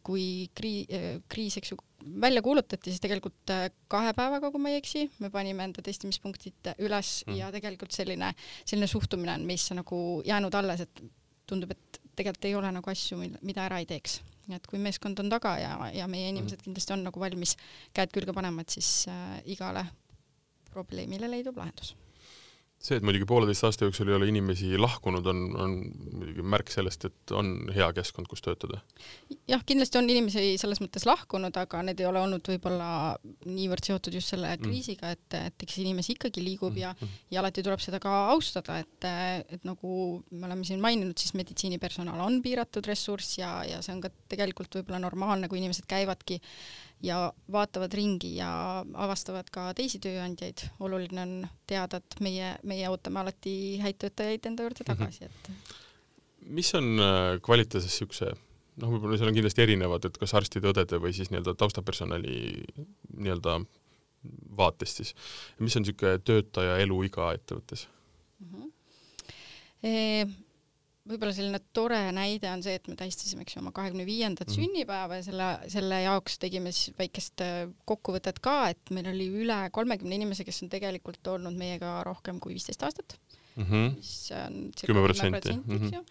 kui kriis, kriis, eks ju, välja kuulutati, siis tegelikult äh, kahe päevaga, kui ma ei eksi, me panime enda testimispunktid üles mm. ja tegelikult selline, selline suhtumine on meisse nagu jäänud alles, et tundub, et tegelikult ei ole nagu asju, mida ära ei teeks. et kui meeskond on taga ja, ja meie inimesed mm. kindlasti on nagu valmis käed külge panema, et siis äh, igale probleemile leidub lahendus see, et muidugi pooleteist aasta jooksul ei ole inimesi lahkunud, on, on muidugi märk sellest, et on hea keskkond, kus töötada. jah, kindlasti on inimesi selles mõttes lahkunud, aga need ei ole olnud võib-olla niivõrd seotud just selle mm. kriisiga, et, et eks inimesi ikkagi liigub mm. ja, ja alati tuleb seda ka austada, et, et nagu me oleme siin maininud, siis meditsiinipersonal on piiratud ressurss ja, ja see on ka tegelikult võib-olla normaalne, kui inimesed käivadki ja vaatavad ringi ja avastavad ka teisi tööandjaid. oluline on teada, et meie, meie ootame alati häid töötajaid enda juurde tagasi, et mis on äh, kvaliteedis niisuguse noh, võib-olla seal on kindlasti erinevad, et kas arstide-õdede või siis nii-öelda taustapersonali nii-öelda vaatest siis, mis on niisugune töötaja eluiga ettevõttes mm? -hmm. E võib-olla selline tore näide on see, et me tähistasime, eks ju, oma kahekümne viiendat mhm. sünnipäeva ja selle, selle jaoks tegime siis väikest äh, kokkuvõtet ka, et meil oli üle kolmekümne inimese, kes on tegelikult olnud meiega rohkem kui viisteist aastat mm. -hmm. mis on kümme protsenti, eks mhm. ju.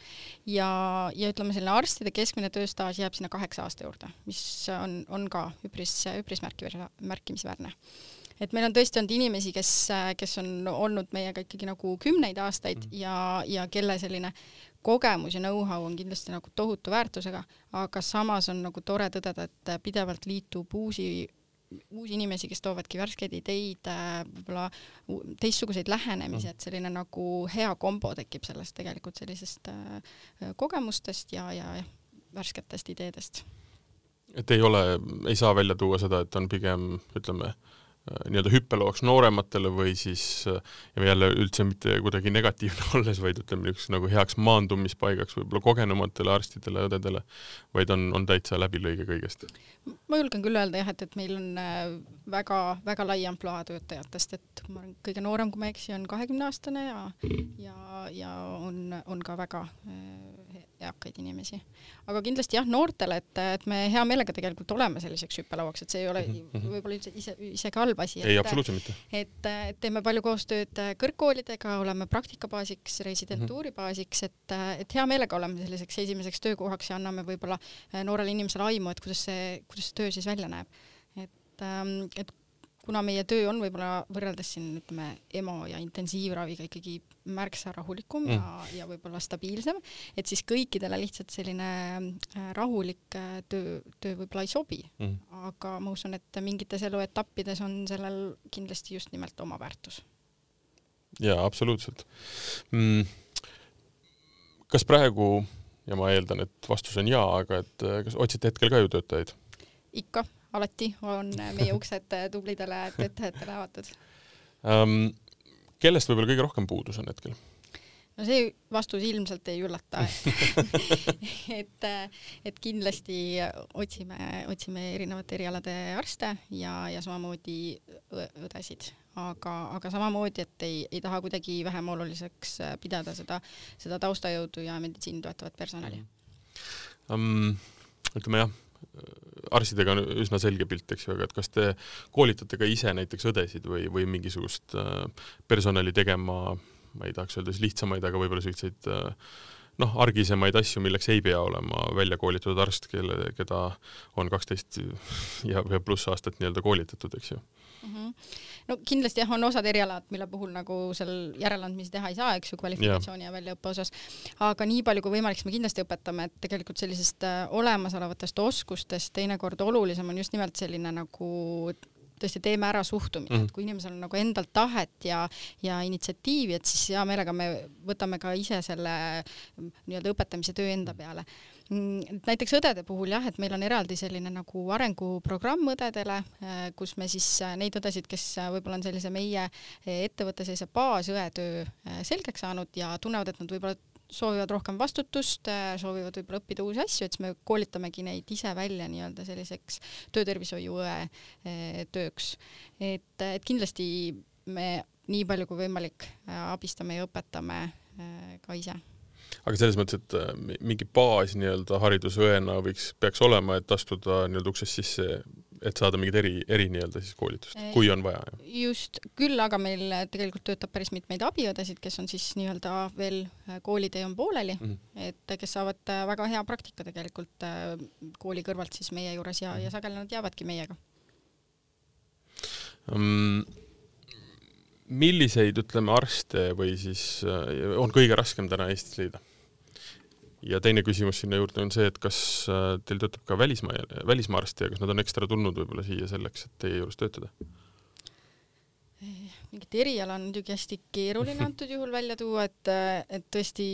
ja, ja ütleme, selline arstide keskmine tööstaaž jääb sinna kaheksa aasta juurde, mis on, on ka üpris, üpris märkimisväärne, märkimisväärne et meil on tõesti olnud inimesi, kes, kes on olnud meiega ikkagi nagu kümneid aastaid mm. ja, ja kelle selline kogemus ja know-how on kindlasti nagu tohutu väärtusega, aga samas on nagu tore tõdeda, et pidevalt liitub uusi uusi inimesi, kes toovadki värskeid ideid, võib-olla teistsuguseid lähenemisi, et selline nagu hea kombo tekib sellest tegelikult sellisest äh, kogemustest ja, ja värsketest ideedest. et ei ole, ei saa välja tuua seda, et on pigem ütleme äh, Äh, nii-öelda hüppelooks noorematele või siis äh, ja jälle üldse mitte kuidagi negatiivne olles, vaid ütleme niisuguseks nagu heaks maandumispaigaks võib-olla kogenumatele arstidele, õdedele, vaid on, on täitsa läbilõige kõigest? ma julgen küll öelda jah, et, et meil on väga-väga äh, lai ampluaa töötajatest, et ma olen kõige noorem, kui ma ei eksi, on kahekümneaastane ja, ja, ja on, on ka väga eakaid inimesi. aga kindlasti jah, noortele, et, et me hea meelega tegelikult oleme selliseks hüppelauaks, et see ei ole mm -hmm. võib-olla ise, ise, isegi halb asi. ei, absoluutselt mitte. et, et teeme palju koostööd kõrgkoolidega, oleme praktikabaasiks, residentuuri baasiks, et, et hea meelega oleme selliseks esimeseks töökohaks ja anname võib-olla noorele inimesele aimu, et kuidas see, kuidas see töö siis välja näeb. et, et kuna meie töö on võib-olla võrreldes siin ütleme EMO ja intensiivraviga ikkagi märksa rahulikum mm. ja, ja võib-olla stabiilsem, et siis kõikidele lihtsalt selline äh, rahulik äh, töö, töö võib-olla ei sobi mm.. aga ma usun, et mingites eluetappides on sellel kindlasti just nimelt oma väärtus. jaa, absoluutselt mm.. kas praegu, ja ma eeldan, et vastus on jaa, aga et äh, kas otsite hetkel ka ju töötajaid? ikka alati on meie uksed tublidele töötajatele avatud um,. kellest võib-olla kõige rohkem puudus on hetkel? no see vastus ilmselt ei üllata et, et kindlasti otsime, otsime erinevate erialade arste ja, ja samamoodi õdesid, aga, aga samamoodi, et ei, ei taha kuidagi vähem oluliseks pidada seda, seda taustajõudu ja meditsiini toetavat personali um,. ütleme jah arstidega on üsna selge pilt, eks ju, aga et kas te koolitate ka ise näiteks õdesid või, või mingisugust äh, personali tegema, ma ei tahaks öelda siis lihtsamaid, aga võib-olla selliseid äh, noh, argisemaid asju, milleks ei pea olema välja koolitatud arst, kelle, keda on kaksteist ja, ja pluss aastat nii-öelda koolitatud, eks ju mm. -hmm no kindlasti jah, on osad erialad, mille puhul nagu seal järeleandmisi teha ei saa, eks ju, kvalifikatsiooni yeah. ja väljaõppe osas. aga nii palju kui võimalik, siis me kindlasti õpetame, et tegelikult sellisest äh, olemasolevatest oskustest teinekord olulisem on just nimelt selline nagu tõesti teeme ära suhtumine mm, -hmm. et kui inimesel on nagu endal tahet ja, ja initsiatiivi, et siis hea meelega me võtame ka ise selle nii-öelda õpetamise töö enda peale Mm, näiteks õdede puhul jah, et meil on eraldi selline nagu arenguprogramm õdedele, äh, kus me siis äh, neid õdesid, kes äh, võib-olla on sellise meie ettevõtte sellise baasõetöö selgeks saanud ja tunnevad, et nad võib-olla soovivad rohkem vastutust, soovivad võib-olla õppida uusi asju, et siis me koolitamegi neid ise välja nii-öelda selliseks töötervishoiuõe tööks. et, et kindlasti me nii palju kui võimalik abistame ja õpetame ka ise aga selles mõttes, et äh, mingi baas nii-öelda haridusõena võiks, peaks olema, et astuda nii-öelda uksest sisse et saada mingit eri, eri nii-öelda siis koolitust, kui on vaja? just, küll aga meil tegelikult töötab päris mitmeid abiõdesid, kes on siis nii-öelda veel koolitee on pooleli mm, -hmm. et kes saavad väga hea praktika tegelikult kooli kõrvalt siis meie juures ja mm, -hmm. ja sageli nad jäävadki meiega um,. milliseid, ütleme, arste või siis on kõige raskem täna Eestis leida? Ja teine küsimus sinna juurde on see, et kas äh, teil töötab ka välismaa, välismaa arste ja kas nad on ekstra tulnud võib-olla siia selleks, et teie juures töötada? mingit eriala on muidugi hästi keeruline antud juhul välja tuua, et, et tõesti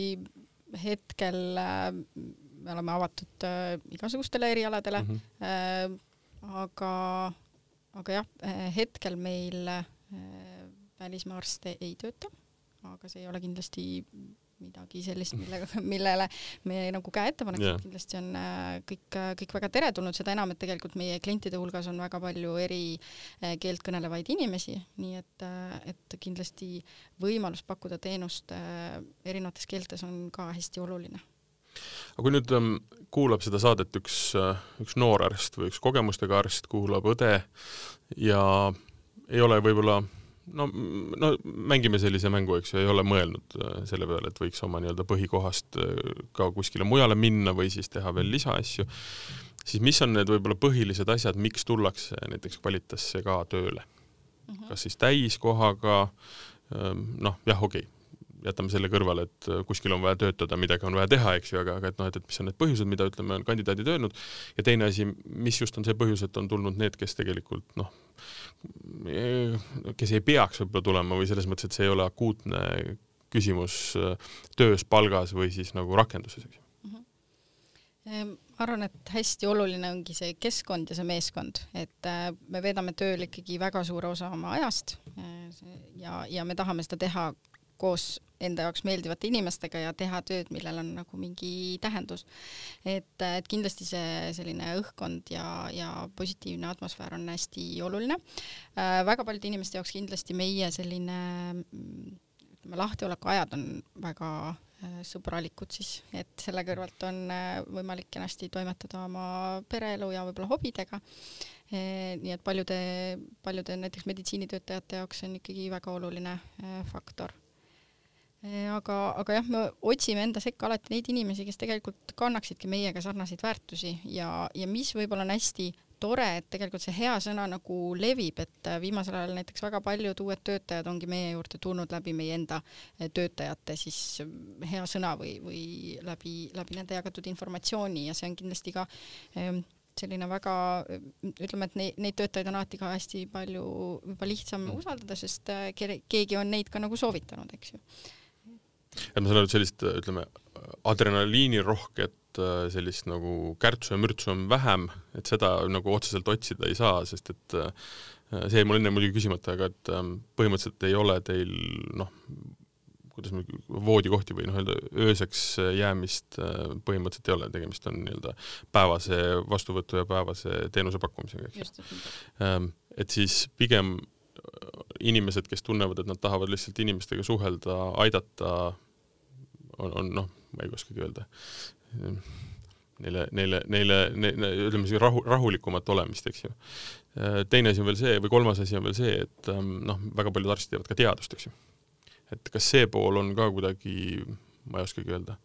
hetkel äh, me oleme avatud äh, igasugustele erialadele mm, -hmm. aga, aga jah, hetkel meil välismaa arste ei tööta, aga see ei ole kindlasti midagi sellist, millega, millele me nagu käe ette paneks. Yeah., kindlasti on äh, kõik, äh, kõik väga teretulnud, seda enam, et tegelikult meie klientide hulgas on väga palju eri äh, keelt kõnelevaid inimesi, nii et, et kindlasti võimalus pakkuda teenust erinevates keeltes on ka hästi oluline. Aga kui nüüd um, kuulab seda saadet üks, üks noor arst või üks kogemustega arst, kuulab õde ja ei ole võib-olla no, no mängime sellise mängu, eks ju, ei ole mõelnud äh, selle peale, et võiks oma nii-öelda põhikohast äh, ka kuskile mujale minna või siis teha veel lisaasju, siis mis on need võib-olla põhilised asjad, miks tullakse näiteks Qualitasse ka tööle mm? -hmm. kas siis täiskohaga, ähm, noh, jah, okei okay jätame selle kõrvale, et äh, kuskil on vaja töötada, midagi on vaja teha, eks ju, aga, aga et noh, et, et mis on need põhjused, mida ütleme, on kandidaadid öelnud ja teine asi, mis just on see põhjus, et on tulnud need, kes tegelikult noh, kes ei peaks võib-olla tulema või selles mõttes, et see ei ole akuutne küsimus äh, töös, palgas või siis nagu rakenduses, eks ju. Ma arvan, et hästi oluline ongi see keskkond ja see meeskond, et äh, me veedame tööl ikkagi väga suure osa oma ajast ja, ja me tahame seda teha koos enda jaoks meeldivate inimestega ja teha tööd, millel on nagu mingi tähendus. et, et kindlasti see selline õhkkond ja, ja positiivne atmosfäär on hästi oluline äh,. väga paljude inimeste jaoks kindlasti meie selline ütleme, lahtiolekuajad on väga äh, sõbralikud siis, et selle kõrvalt on äh, võimalik kenasti toimetada oma pereelu ja võib-olla hobidega e,. nii et paljude, paljude näiteks meditsiinitöötajate jaoks on ikkagi väga oluline e, faktor aga, aga jah, me otsime enda sekka alati neid inimesi, kes tegelikult kannaksidki meiega sarnaseid väärtusi ja, ja mis võib-olla on hästi tore, et tegelikult see hea sõna nagu levib, et viimasel ajal näiteks väga paljud uued töötajad ongi meie juurde tulnud läbi meie enda töötajate siis hea sõna või, või läbi, läbi nende jagatud informatsiooni ja see on kindlasti ka ehm, selline väga, ütleme, et neid, neid töötajaid on alati ka hästi palju juba lihtsam mm. usaldada, sest äh, keegi on neid ka nagu soovitanud, eks ju et ma saan aru, et sellist ütleme, adrenaliinirohket äh, sellist nagu kärtsu ja mürtsu on vähem, et seda nagu otseselt otsida ei saa, sest et äh, see jäi mul enne muidugi küsimata, aga et ähm, põhimõtteliselt ei ole teil noh, kuidas me, voodikohti või noh, öelda ööseks jäämist äh, põhimõtteliselt ei ole, tegemist on nii-öelda päevase vastuvõtu ja päevase teenuse pakkumisega, eks ju. Ähm, et siis pigem inimesed, kes tunnevad, et nad tahavad lihtsalt inimestega suhelda, aidata, on, on noh, ma ei oskagi öelda, neile, neile, neile, neile, ütleme siis rahu, rahulikumat olemist, eks ju. teine asi on veel see või kolmas asi on veel see, et ähm, noh, väga paljud arstid teevad ka teadust, eks ju. et kas see pool on ka kuidagi, ma ei oskagi öelda,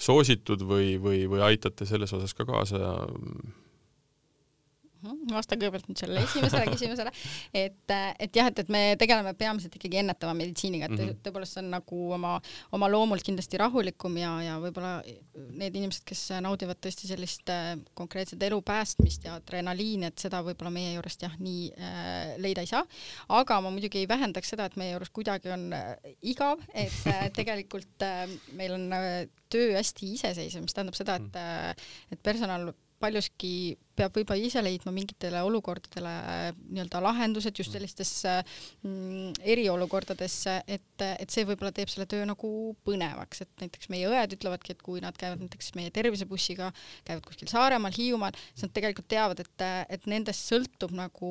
soositud või, või, või aitate selles osas ka kaasa Mhm, vastan kõigepealt nüüd sellele esimesele küsimusele, et, et jah, et, et me tegeleme peamiselt ikkagi ennetava meditsiiniga, et mm -hmm. tõepoolest see on nagu oma, oma loomult kindlasti rahulikum ja, ja võib-olla need inimesed, kes naudivad tõesti sellist äh, konkreetset elu päästmist ja adrenaliini, et seda võib-olla meie juurest jah, nii äh, leida ei saa. aga ma muidugi ei vähendaks seda, et meie juures kuidagi on äh, igav, et äh, tegelikult äh, meil on äh, töö hästi iseseisev, mis tähendab seda, et, mhm. äh, et personal paljuski peab võib-olla ise leidma mingitele olukordadele äh, nii-öelda lahendused just mm. sellistesse mm, eriolukordadesse, et, et see võib-olla teeb selle töö nagu põnevaks, et näiteks meie õed ütlevadki, et kui nad käivad näiteks meie tervisebussiga, käivad kuskil Saaremaal, Hiiumaal, siis nad tegelikult teavad, et, et nendest sõltub nagu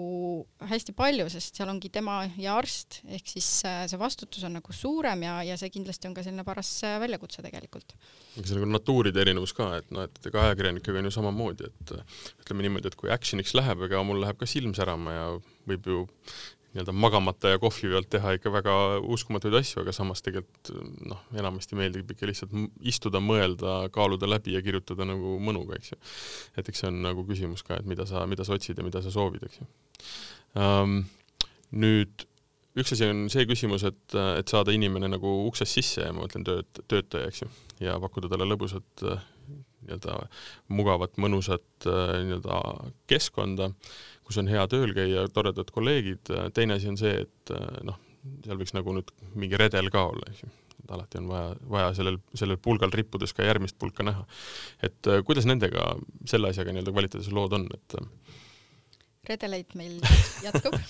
hästi palju, sest seal ongi tema ja arst, ehk siis äh, see vastutus on nagu suurem ja, ja see kindlasti on ka selline paras äh, väljakutse tegelikult. see on nagu natuuride erinevus ka, et noh, et ega ajakirjanikega on ju samamoodi, et ütleme, ütleme niimoodi, et kui action'iks läheb, ega mul läheb ka silm särama ja võib ju nii-öelda magamata ja kohvi pealt teha ikka väga uskumatuid asju, aga samas tegelikult noh, enamasti meeldib ikka lihtsalt istuda, mõelda, kaaluda läbi ja kirjutada nagu mõnuga, eks ju. et eks see on nagu küsimus ka, et mida sa, mida sa otsid ja mida sa soovid, eks ju um,. nüüd üks asi on see küsimus, et, et saada inimene nagu uksest sisse ja ma mõtlen tööd, töötaja, eks ju, ja pakkuda talle lõbusat nii-öelda mugavat, mõnusat nii-öelda keskkonda, kus on hea tööl käia, toredad kolleegid, teine asi on see, et noh, seal võiks nagu nüüd mingi redel ka olla, eks ju. et alati on vaja, vaja sellel, sellel pulgal rippudes ka järgmist pulka näha. et kuidas nendega, selle asjaga nii-öelda kvaliteedises lood on, et redeleid meil jätkub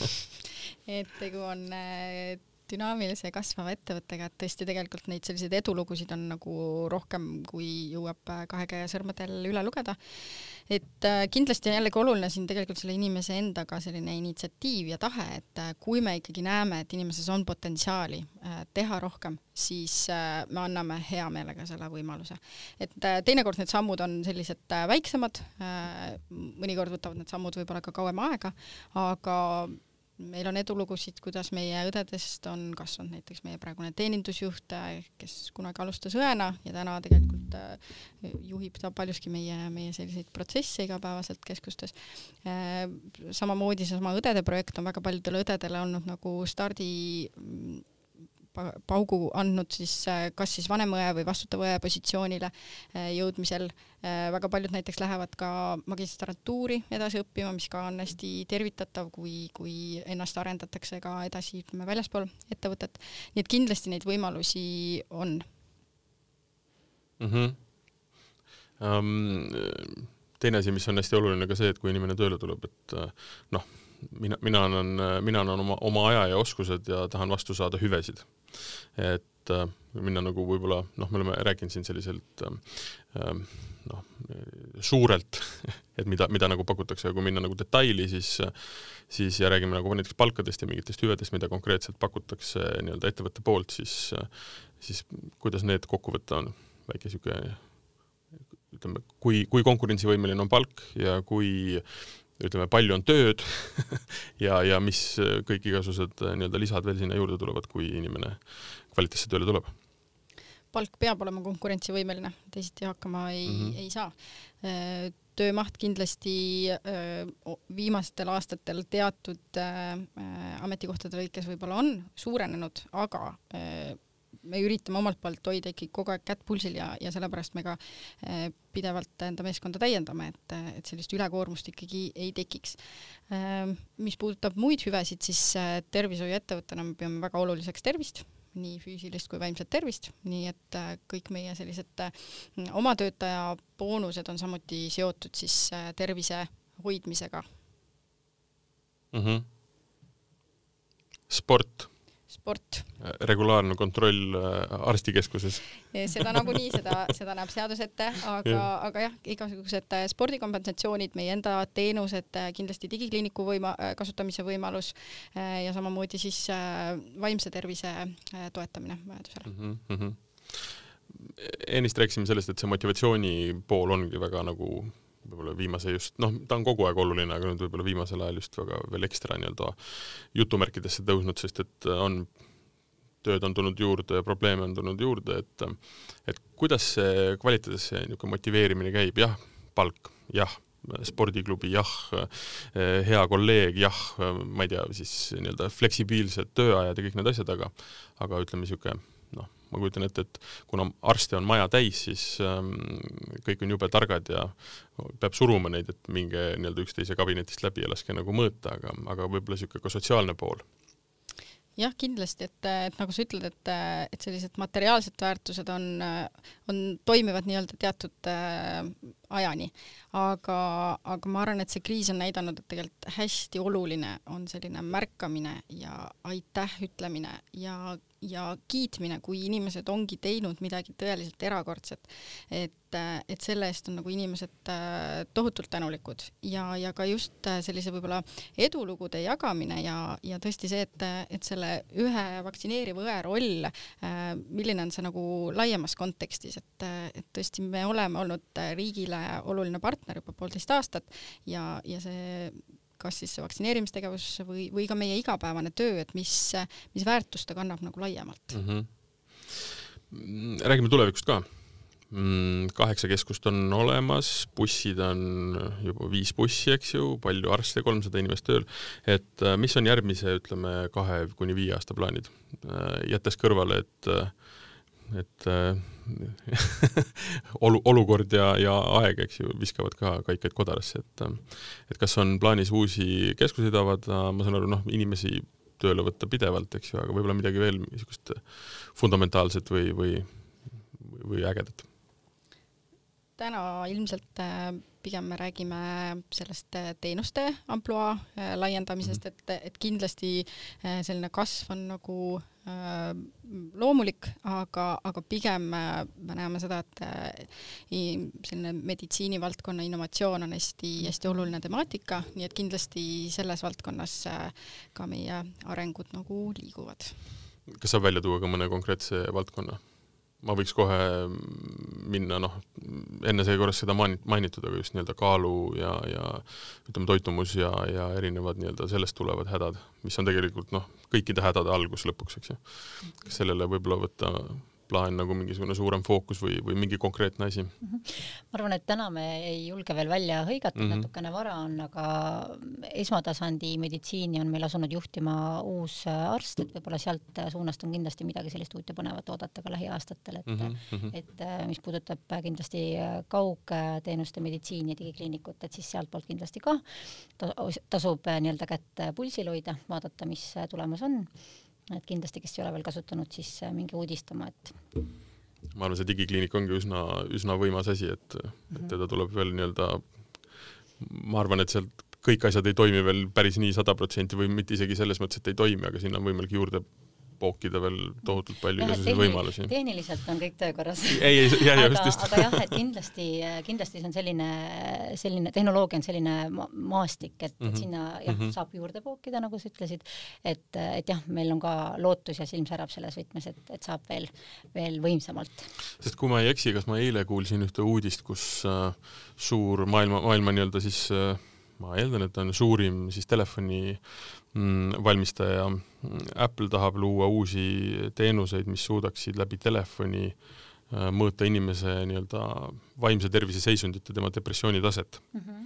et tegu on äh, dünaamilise ja kasvava ettevõttega, et tõesti tegelikult neid selliseid edulugusid on nagu rohkem, kui jõuab äh, kahe käe sõrmedel üle lugeda. et äh, kindlasti on jällegi oluline siin tegelikult selle inimese endaga selline initsiatiiv ja tahe, et kui me ikkagi näeme, et inimeses on potentsiaali teha rohkem, siis me anname hea meelega selle võimaluse. et teinekord need sammud on sellised väiksemad, mõnikord võtavad need sammud võib-olla ka kauem aega, aga meil on edulugusid, kuidas meie õdedest on kasvanud näiteks meie praegune teenindusjuht, kes kunagi alustas õena ja täna tegelikult äh, juhib ta paljuski meie, meie selliseid protsesse igapäevaselt keskustes. Äh, samamoodi seesama õdede projekt on väga paljudele õdedele olnud nagu stardi paugu andnud siis äh, kas siis vanemõe või vastutava õe positsioonile äh, jõudmisel. Äh, väga paljud näiteks lähevad ka magistrantuuri edasi õppima, mis ka on hästi tervitatav, kui, kui ennast arendatakse ka edasi, ütleme, väljaspool ettevõtet. nii et kindlasti neid võimalusi on mm. -hmm. Um, teine asi, mis on hästi oluline ka see, et kui inimene tööle tuleb, et noh, mina, mina annan, mina annan oma, oma aja ja oskused ja tahan vastu saada hüvesid et äh, minna nagu võib-olla noh, me oleme rääkinud siin selliselt äh, noh, suurelt, et mida, mida nagu pakutakse ja kui minna nagu detaili, siis siis ja räägime nagu näiteks palkadest ja mingitest hüvedest, mida konkreetselt pakutakse nii-öelda ettevõtte poolt, siis siis kuidas need kokku võtta on? Väike niisugune ütleme, kui, kui konkurentsivõimeline on palk ja kui ütleme, palju on tööd ja, ja mis kõik igasugused äh, nii-öelda lisad veel sinna juurde tulevad, kui inimene kvaliteetse tööle tuleb? palk peab olema konkurentsivõimeline, teisiti hakkama ei mm, -hmm. ei saa. Äh, töömaht kindlasti äh, viimastel aastatel teatud ametikohtade lõikes võib-olla on suurenenud, aga me üritame omalt poolt hoida ikkagi kogu aeg kätt pulsil ja, ja sellepärast me ka eh, pidevalt enda meeskonda täiendame, et, et sellist ülekoormust ikkagi ei tekiks. Eh, mis puudutab muid hüvesid, siis eh, tervishoiuettevõttena me peame väga oluliseks tervist nii füüsilist kui vaimset tervist, nii et kõik meie sellised oma töötaja boonused on samuti seotud siis tervise hoidmisega mm. -hmm. sport sport. regulaarne kontroll äh, arstikeskuses. seda nagunii, seda, seda näeb seadus ette, aga ja., aga jah, igasugused äh, spordikompensatsioonid, meie enda teenused, äh, kindlasti digikliiniku võima-, kasutamise võimalus ja samamoodi siis vaimse tervise toetamine vajadusel mm. -hmm. ennist rääkisime sellest, et see motivatsiooni pool ongi väga nagu võib-olla viimase just, noh, ta on kogu aeg oluline, aga nüüd võib-olla viimasel ajal just väga veel ekstra nii-öelda jutumärkidesse tõusnud, sest et on, tööd on tulnud juurde ja probleeme on tulnud juurde, et et kuidas see kvaliteedis see niisugune motiveerimine käib, jah, palk, jah, spordiklubi, jah, hea kolleeg, jah, ma ei tea, siis nii-öelda fleksibiilsed tööajad ja kõik need asjad, aga aga ütleme, niisugune ma kujutan ette, et kuna arste on maja täis, siis ähm, kõik on jube targad ja peab suruma neid, et minge nii-öelda üksteise kabinetist läbi ja laske nagu mõõta, aga, aga võib-olla niisugune ka sotsiaalne pool jah, kindlasti, et, et nagu sa ütled, et, et sellised materiaalsed väärtused on, on, toimivad nii-öelda teatud äh, ajani. aga, aga ma arvan, et see kriis on näidanud, et tegelikult hästi oluline on selline märkamine ja aitäh ütlemine ja ja kiitmine, kui inimesed ongi teinud midagi tõeliselt erakordset. et, et selle eest on nagu inimesed äh, tohutult tänulikud ja, ja ka just äh, sellise võib-olla edulugude jagamine ja, ja tõesti see, et, et selle ühe vaktsineeriva õe roll, milline on see nagu laiemas kontekstis, et, et tõesti me oleme olnud riigile oluline partner juba poolteist aastat ja, ja see kas siis see vaktsineerimistegevus või, või ka meie igapäevane töö, et mis, mis väärtust ta kannab nagu laiemalt mm. -hmm. räägime tulevikust ka. Mm, kaheksa keskust on olemas, bussid on juba viis bussi, eks ju, palju arste, kolmsada inimest tööl. et äh, mis on järgmise, ütleme, kahe kuni viie aasta plaanid? Äh, jättes kõrvale, et äh, et olu, olukord ja, ja aeg, eks ju, viskavad ka kaikaid kodarasse, et et kas on plaanis uusi keskuseid avada, ma saan aru, noh, inimesi tööle võtta pidevalt, eks ju, aga võib-olla midagi veel niisugust fundamentaalset või, või, või ägedat? täna ilmselt äh, pigem me räägime sellest äh, teenuste ampluaa äh, laiendamisest, mhm. et, et kindlasti selline kasv on nagu loomulik, aga, aga pigem äh, me näeme seda, et äh, selline meditsiinivaldkonna innovatsioon on hästi-hästi oluline temaatika, nii et kindlasti selles valdkonnas ka meie arengud nagu liiguvad. kas saab välja tuua ka mõne konkreetse valdkonna? Ma võiks kohe minna, noh, enne sai korras seda mainit-, mainitud, aga just nii-öelda kaalu ja, ja ütleme, toitumus ja, ja erinevad nii-öelda sellest tulevad hädad, mis on tegelikult noh, kõikide hädade algus lõpuks, eks ju. kas sellele võib-olla võtta plaan nagu mingisugune suurem fookus või, või mingi konkreetne asi mm? -hmm. ma arvan, et täna me ei julge veel välja hõigata mm, -hmm. natukene vara on, aga esmatasandi meditsiini on meil asunud juhtima uus arst, et võib-olla sealt suunast on kindlasti midagi sellist uut ja põnevat oodata ka lähiaastatel, et mm, -hmm. et mis puudutab kindlasti kaugteenuste meditsiini ja digikliinikut, et siis sealtpoolt kindlasti ka tasub nii-öelda kätt pulsil hoida, vaadata, mis tulemas on et kindlasti, kes ei ole veel kasutanud, siis äh, minge uudistama, et ma arvan, see digikliinik ongi üsna, üsna võimas asi, et mm, -hmm. et mhm. teda tuleb veel nii-öelda, ma arvan, et sealt kõik asjad ei toimi veel päris nii sada protsenti või mitte isegi selles mõttes, et ei toimi, aga sinna on võimalik juurde pookida veel tohutult palju igasuguseid võimalusi. tehniliselt on kõik töökorras. ei, ei, ja, ja just, just. aga jah, et kindlasti, kindlasti see on selline, selline tehnoloogia on selline maastik, et mm, -hmm. sinna jah mm, -hmm. saab juurde pookida, nagu sa ütlesid, et, et jah, meil on ka lootus ja silm särab selles võtmes, et, et saab veel, veel võimsamalt. sest kui ma ei eksi, kas ma eile kuulsin ühte uudist, kus äh, suur maailma, maailma nii-öelda siis äh, ma eeldan, et on suurim siis telefoni valmistaja Apple tahab luua uusi teenuseid, mis suudaksid läbi telefoni äh, mõõta inimese nii-öelda vaimse tervise seisundit ja tema depressioonitaset mm. -hmm.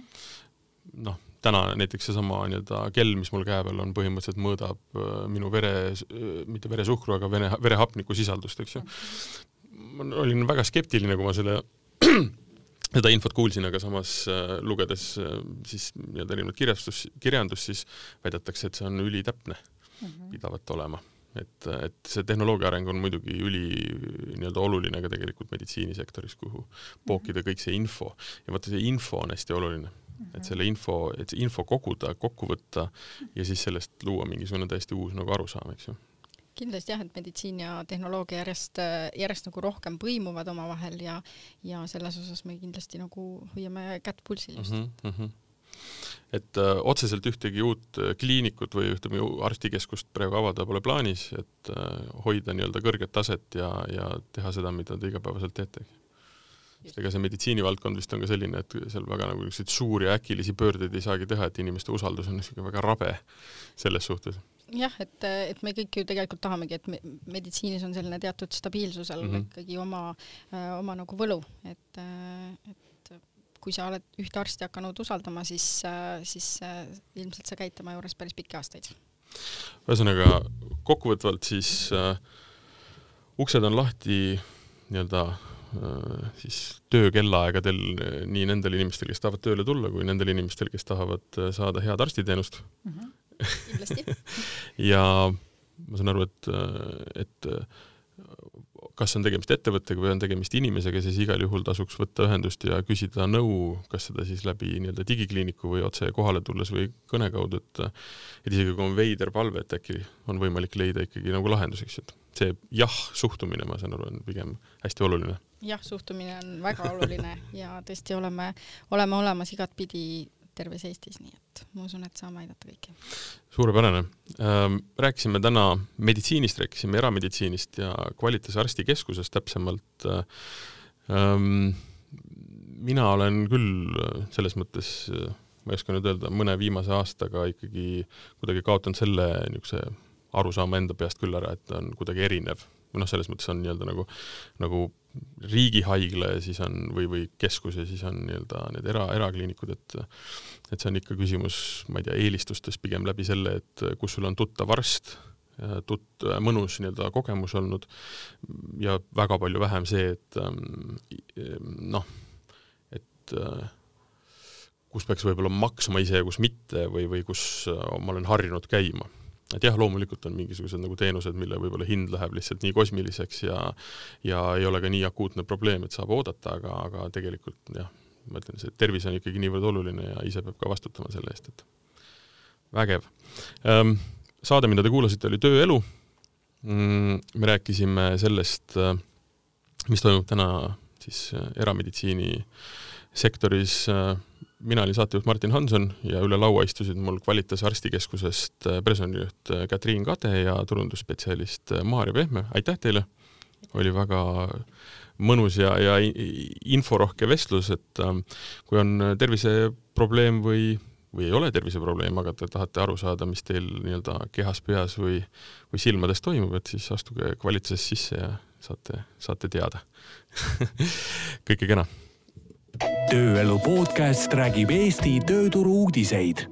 noh, täna näiteks seesama nii-öelda kell, mis mul käe peal on, põhimõtteliselt mõõdab äh, minu vere, mitte veresuhkru, aga vene, verehapniku sisaldust, eks ju. ma olin väga skeptiline, kui ma selle seda infot kuulsin, aga samas äh, lugedes siis nii-öelda erinevat kirjastus, kirjandust, siis väidetakse, et see on ülitäpne mm -hmm. pidavat olema. et, et see tehnoloogia areng on muidugi üli nii-öelda oluline ka tegelikult meditsiinisektoris, kuhu pookida kõik see info. Ja vaata, see info on hästi oluline. Et selle info, et see info koguda, kokku võtta ja siis sellest luua mingisugune täiesti uus nagu arusaam, eks ju kindlasti jah, et meditsiin ja tehnoloogia järjest, järjest nagu rohkem põimuvad omavahel ja, ja selles osas me kindlasti nagu hoiame kätt pulsil just mm. -hmm et öö, äh, otseselt ühtegi uut äh, kliinikut või ütleme, arstikeskust praegu avada pole plaanis, et öö, äh, hoida nii-öelda kõrget taset ja, ja teha seda, mida te igapäevaselt teete. sest ega see meditsiinivaldkond vist on ka selline, et seal väga nagu niisuguseid suuri äkilisi pöördeid ei saagi teha, et inimeste usaldus on niisugune väga rabe selles suhtes jah, et, et me kõik ju tegelikult tahamegi, et me, meditsiinis on selline teatud stabiilsusel mm -hmm. ikkagi oma, oma nagu võlu, et, et kui sa oled ühte arsti hakanud usaldama, siis, siis ilmselt sa käid tema juures päris pikki aastaid. ühesõnaga kokkuvõtvalt siis äh, uksed on lahti nii-öelda äh, siis töökellaaegadel nii nendel inimestel, kes tahavad tööle tulla, kui nendel inimestel, kes tahavad äh, saada head arstiteenust mm. -hmm. Kindlasti ja ma saan aru, et, et kas on tegemist ettevõttega või on tegemist inimesega, siis igal juhul tasuks võtta ühendust ja küsida nõu, kas seda siis läbi nii-öelda digikliiniku või otse kohale tulles või kõne kaudu, et et isegi kui on veider palve, et äkki on võimalik leida ikkagi nagu lahendus, eks ju, et see jah suhtumine, ma saan aru, on pigem hästi oluline. jah, suhtumine on väga oluline ja tõesti oleme, oleme olemas igatpidi terves Eestis, nii et ma usun, et saame aidata kõiki. suurepärane ähm,. rääkisime täna meditsiinist, rääkisime erameditsiinist ja Qualitas arstikeskusest täpsemalt ähm,. mina olen küll selles mõttes, ma ei oska nüüd öelda, mõne viimase aastaga ikkagi kuidagi kaotanud selle niisuguse arusaama enda peast küll ära, et ta on kuidagi erinev või noh, selles mõttes on nii-öelda nagu, nagu riigihaigla ja siis on või, või keskus ja siis on nii-öelda need era, erakliinikud, et et see on ikka küsimus, ma ei tea, eelistustes pigem läbi selle, et kus sul on tuttav arst, tut-, mõnus nii-öelda kogemus olnud ja väga palju vähem see, et noh, et kus peaks võib-olla maksma ise ja kus mitte või, või kus ma olen harjunud käima et jah, loomulikult on mingisugused nagu teenused, mille võib-olla hind läheb lihtsalt nii kosmiliseks ja ja ei ole ka nii akuutne probleem, et saab oodata, aga, aga tegelikult jah, ma ütlen, see tervis on ikkagi niivõrd oluline ja ise peab ka vastutama selle eest, et vägev. Ehm, saade, mida te kuulasite, oli Tööelu. Mm, me rääkisime sellest, mis toimub täna siis erameditsiini sektoris mina olin saatejuht Martin Hanson ja üle laua istusid mul Qualitas arstikeskusest äh, personalijuht äh, Katriin Kade ja turundusspetsialist äh, Maarja Pehme, aitäh teile! oli väga mõnus ja, ja inforohke vestlus, et ähm, kui on terviseprobleem või, või ei ole terviseprobleem, aga te tahate aru saada, mis teil nii-öelda kehas, peas või, või silmades toimub, et siis astuge Qualitases sisse ja saate, saate teada. Kõike kena tööelu podcast räägib Eesti tööturu uudiseid.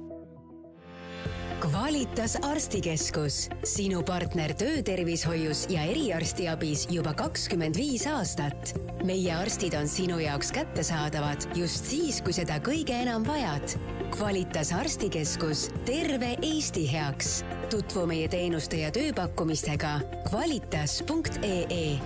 Qualitas arstikeskus, sinu partner töötervishoius ja eriarstiabis juba kakskümmend viis aastat. meie arstid on sinu jaoks kättesaadavad just siis, kui seda kõige enam vajad. Qualitas arstikeskus terve Eesti heaks. tutvu meie teenuste ja tööpakkumistega qualitas.ee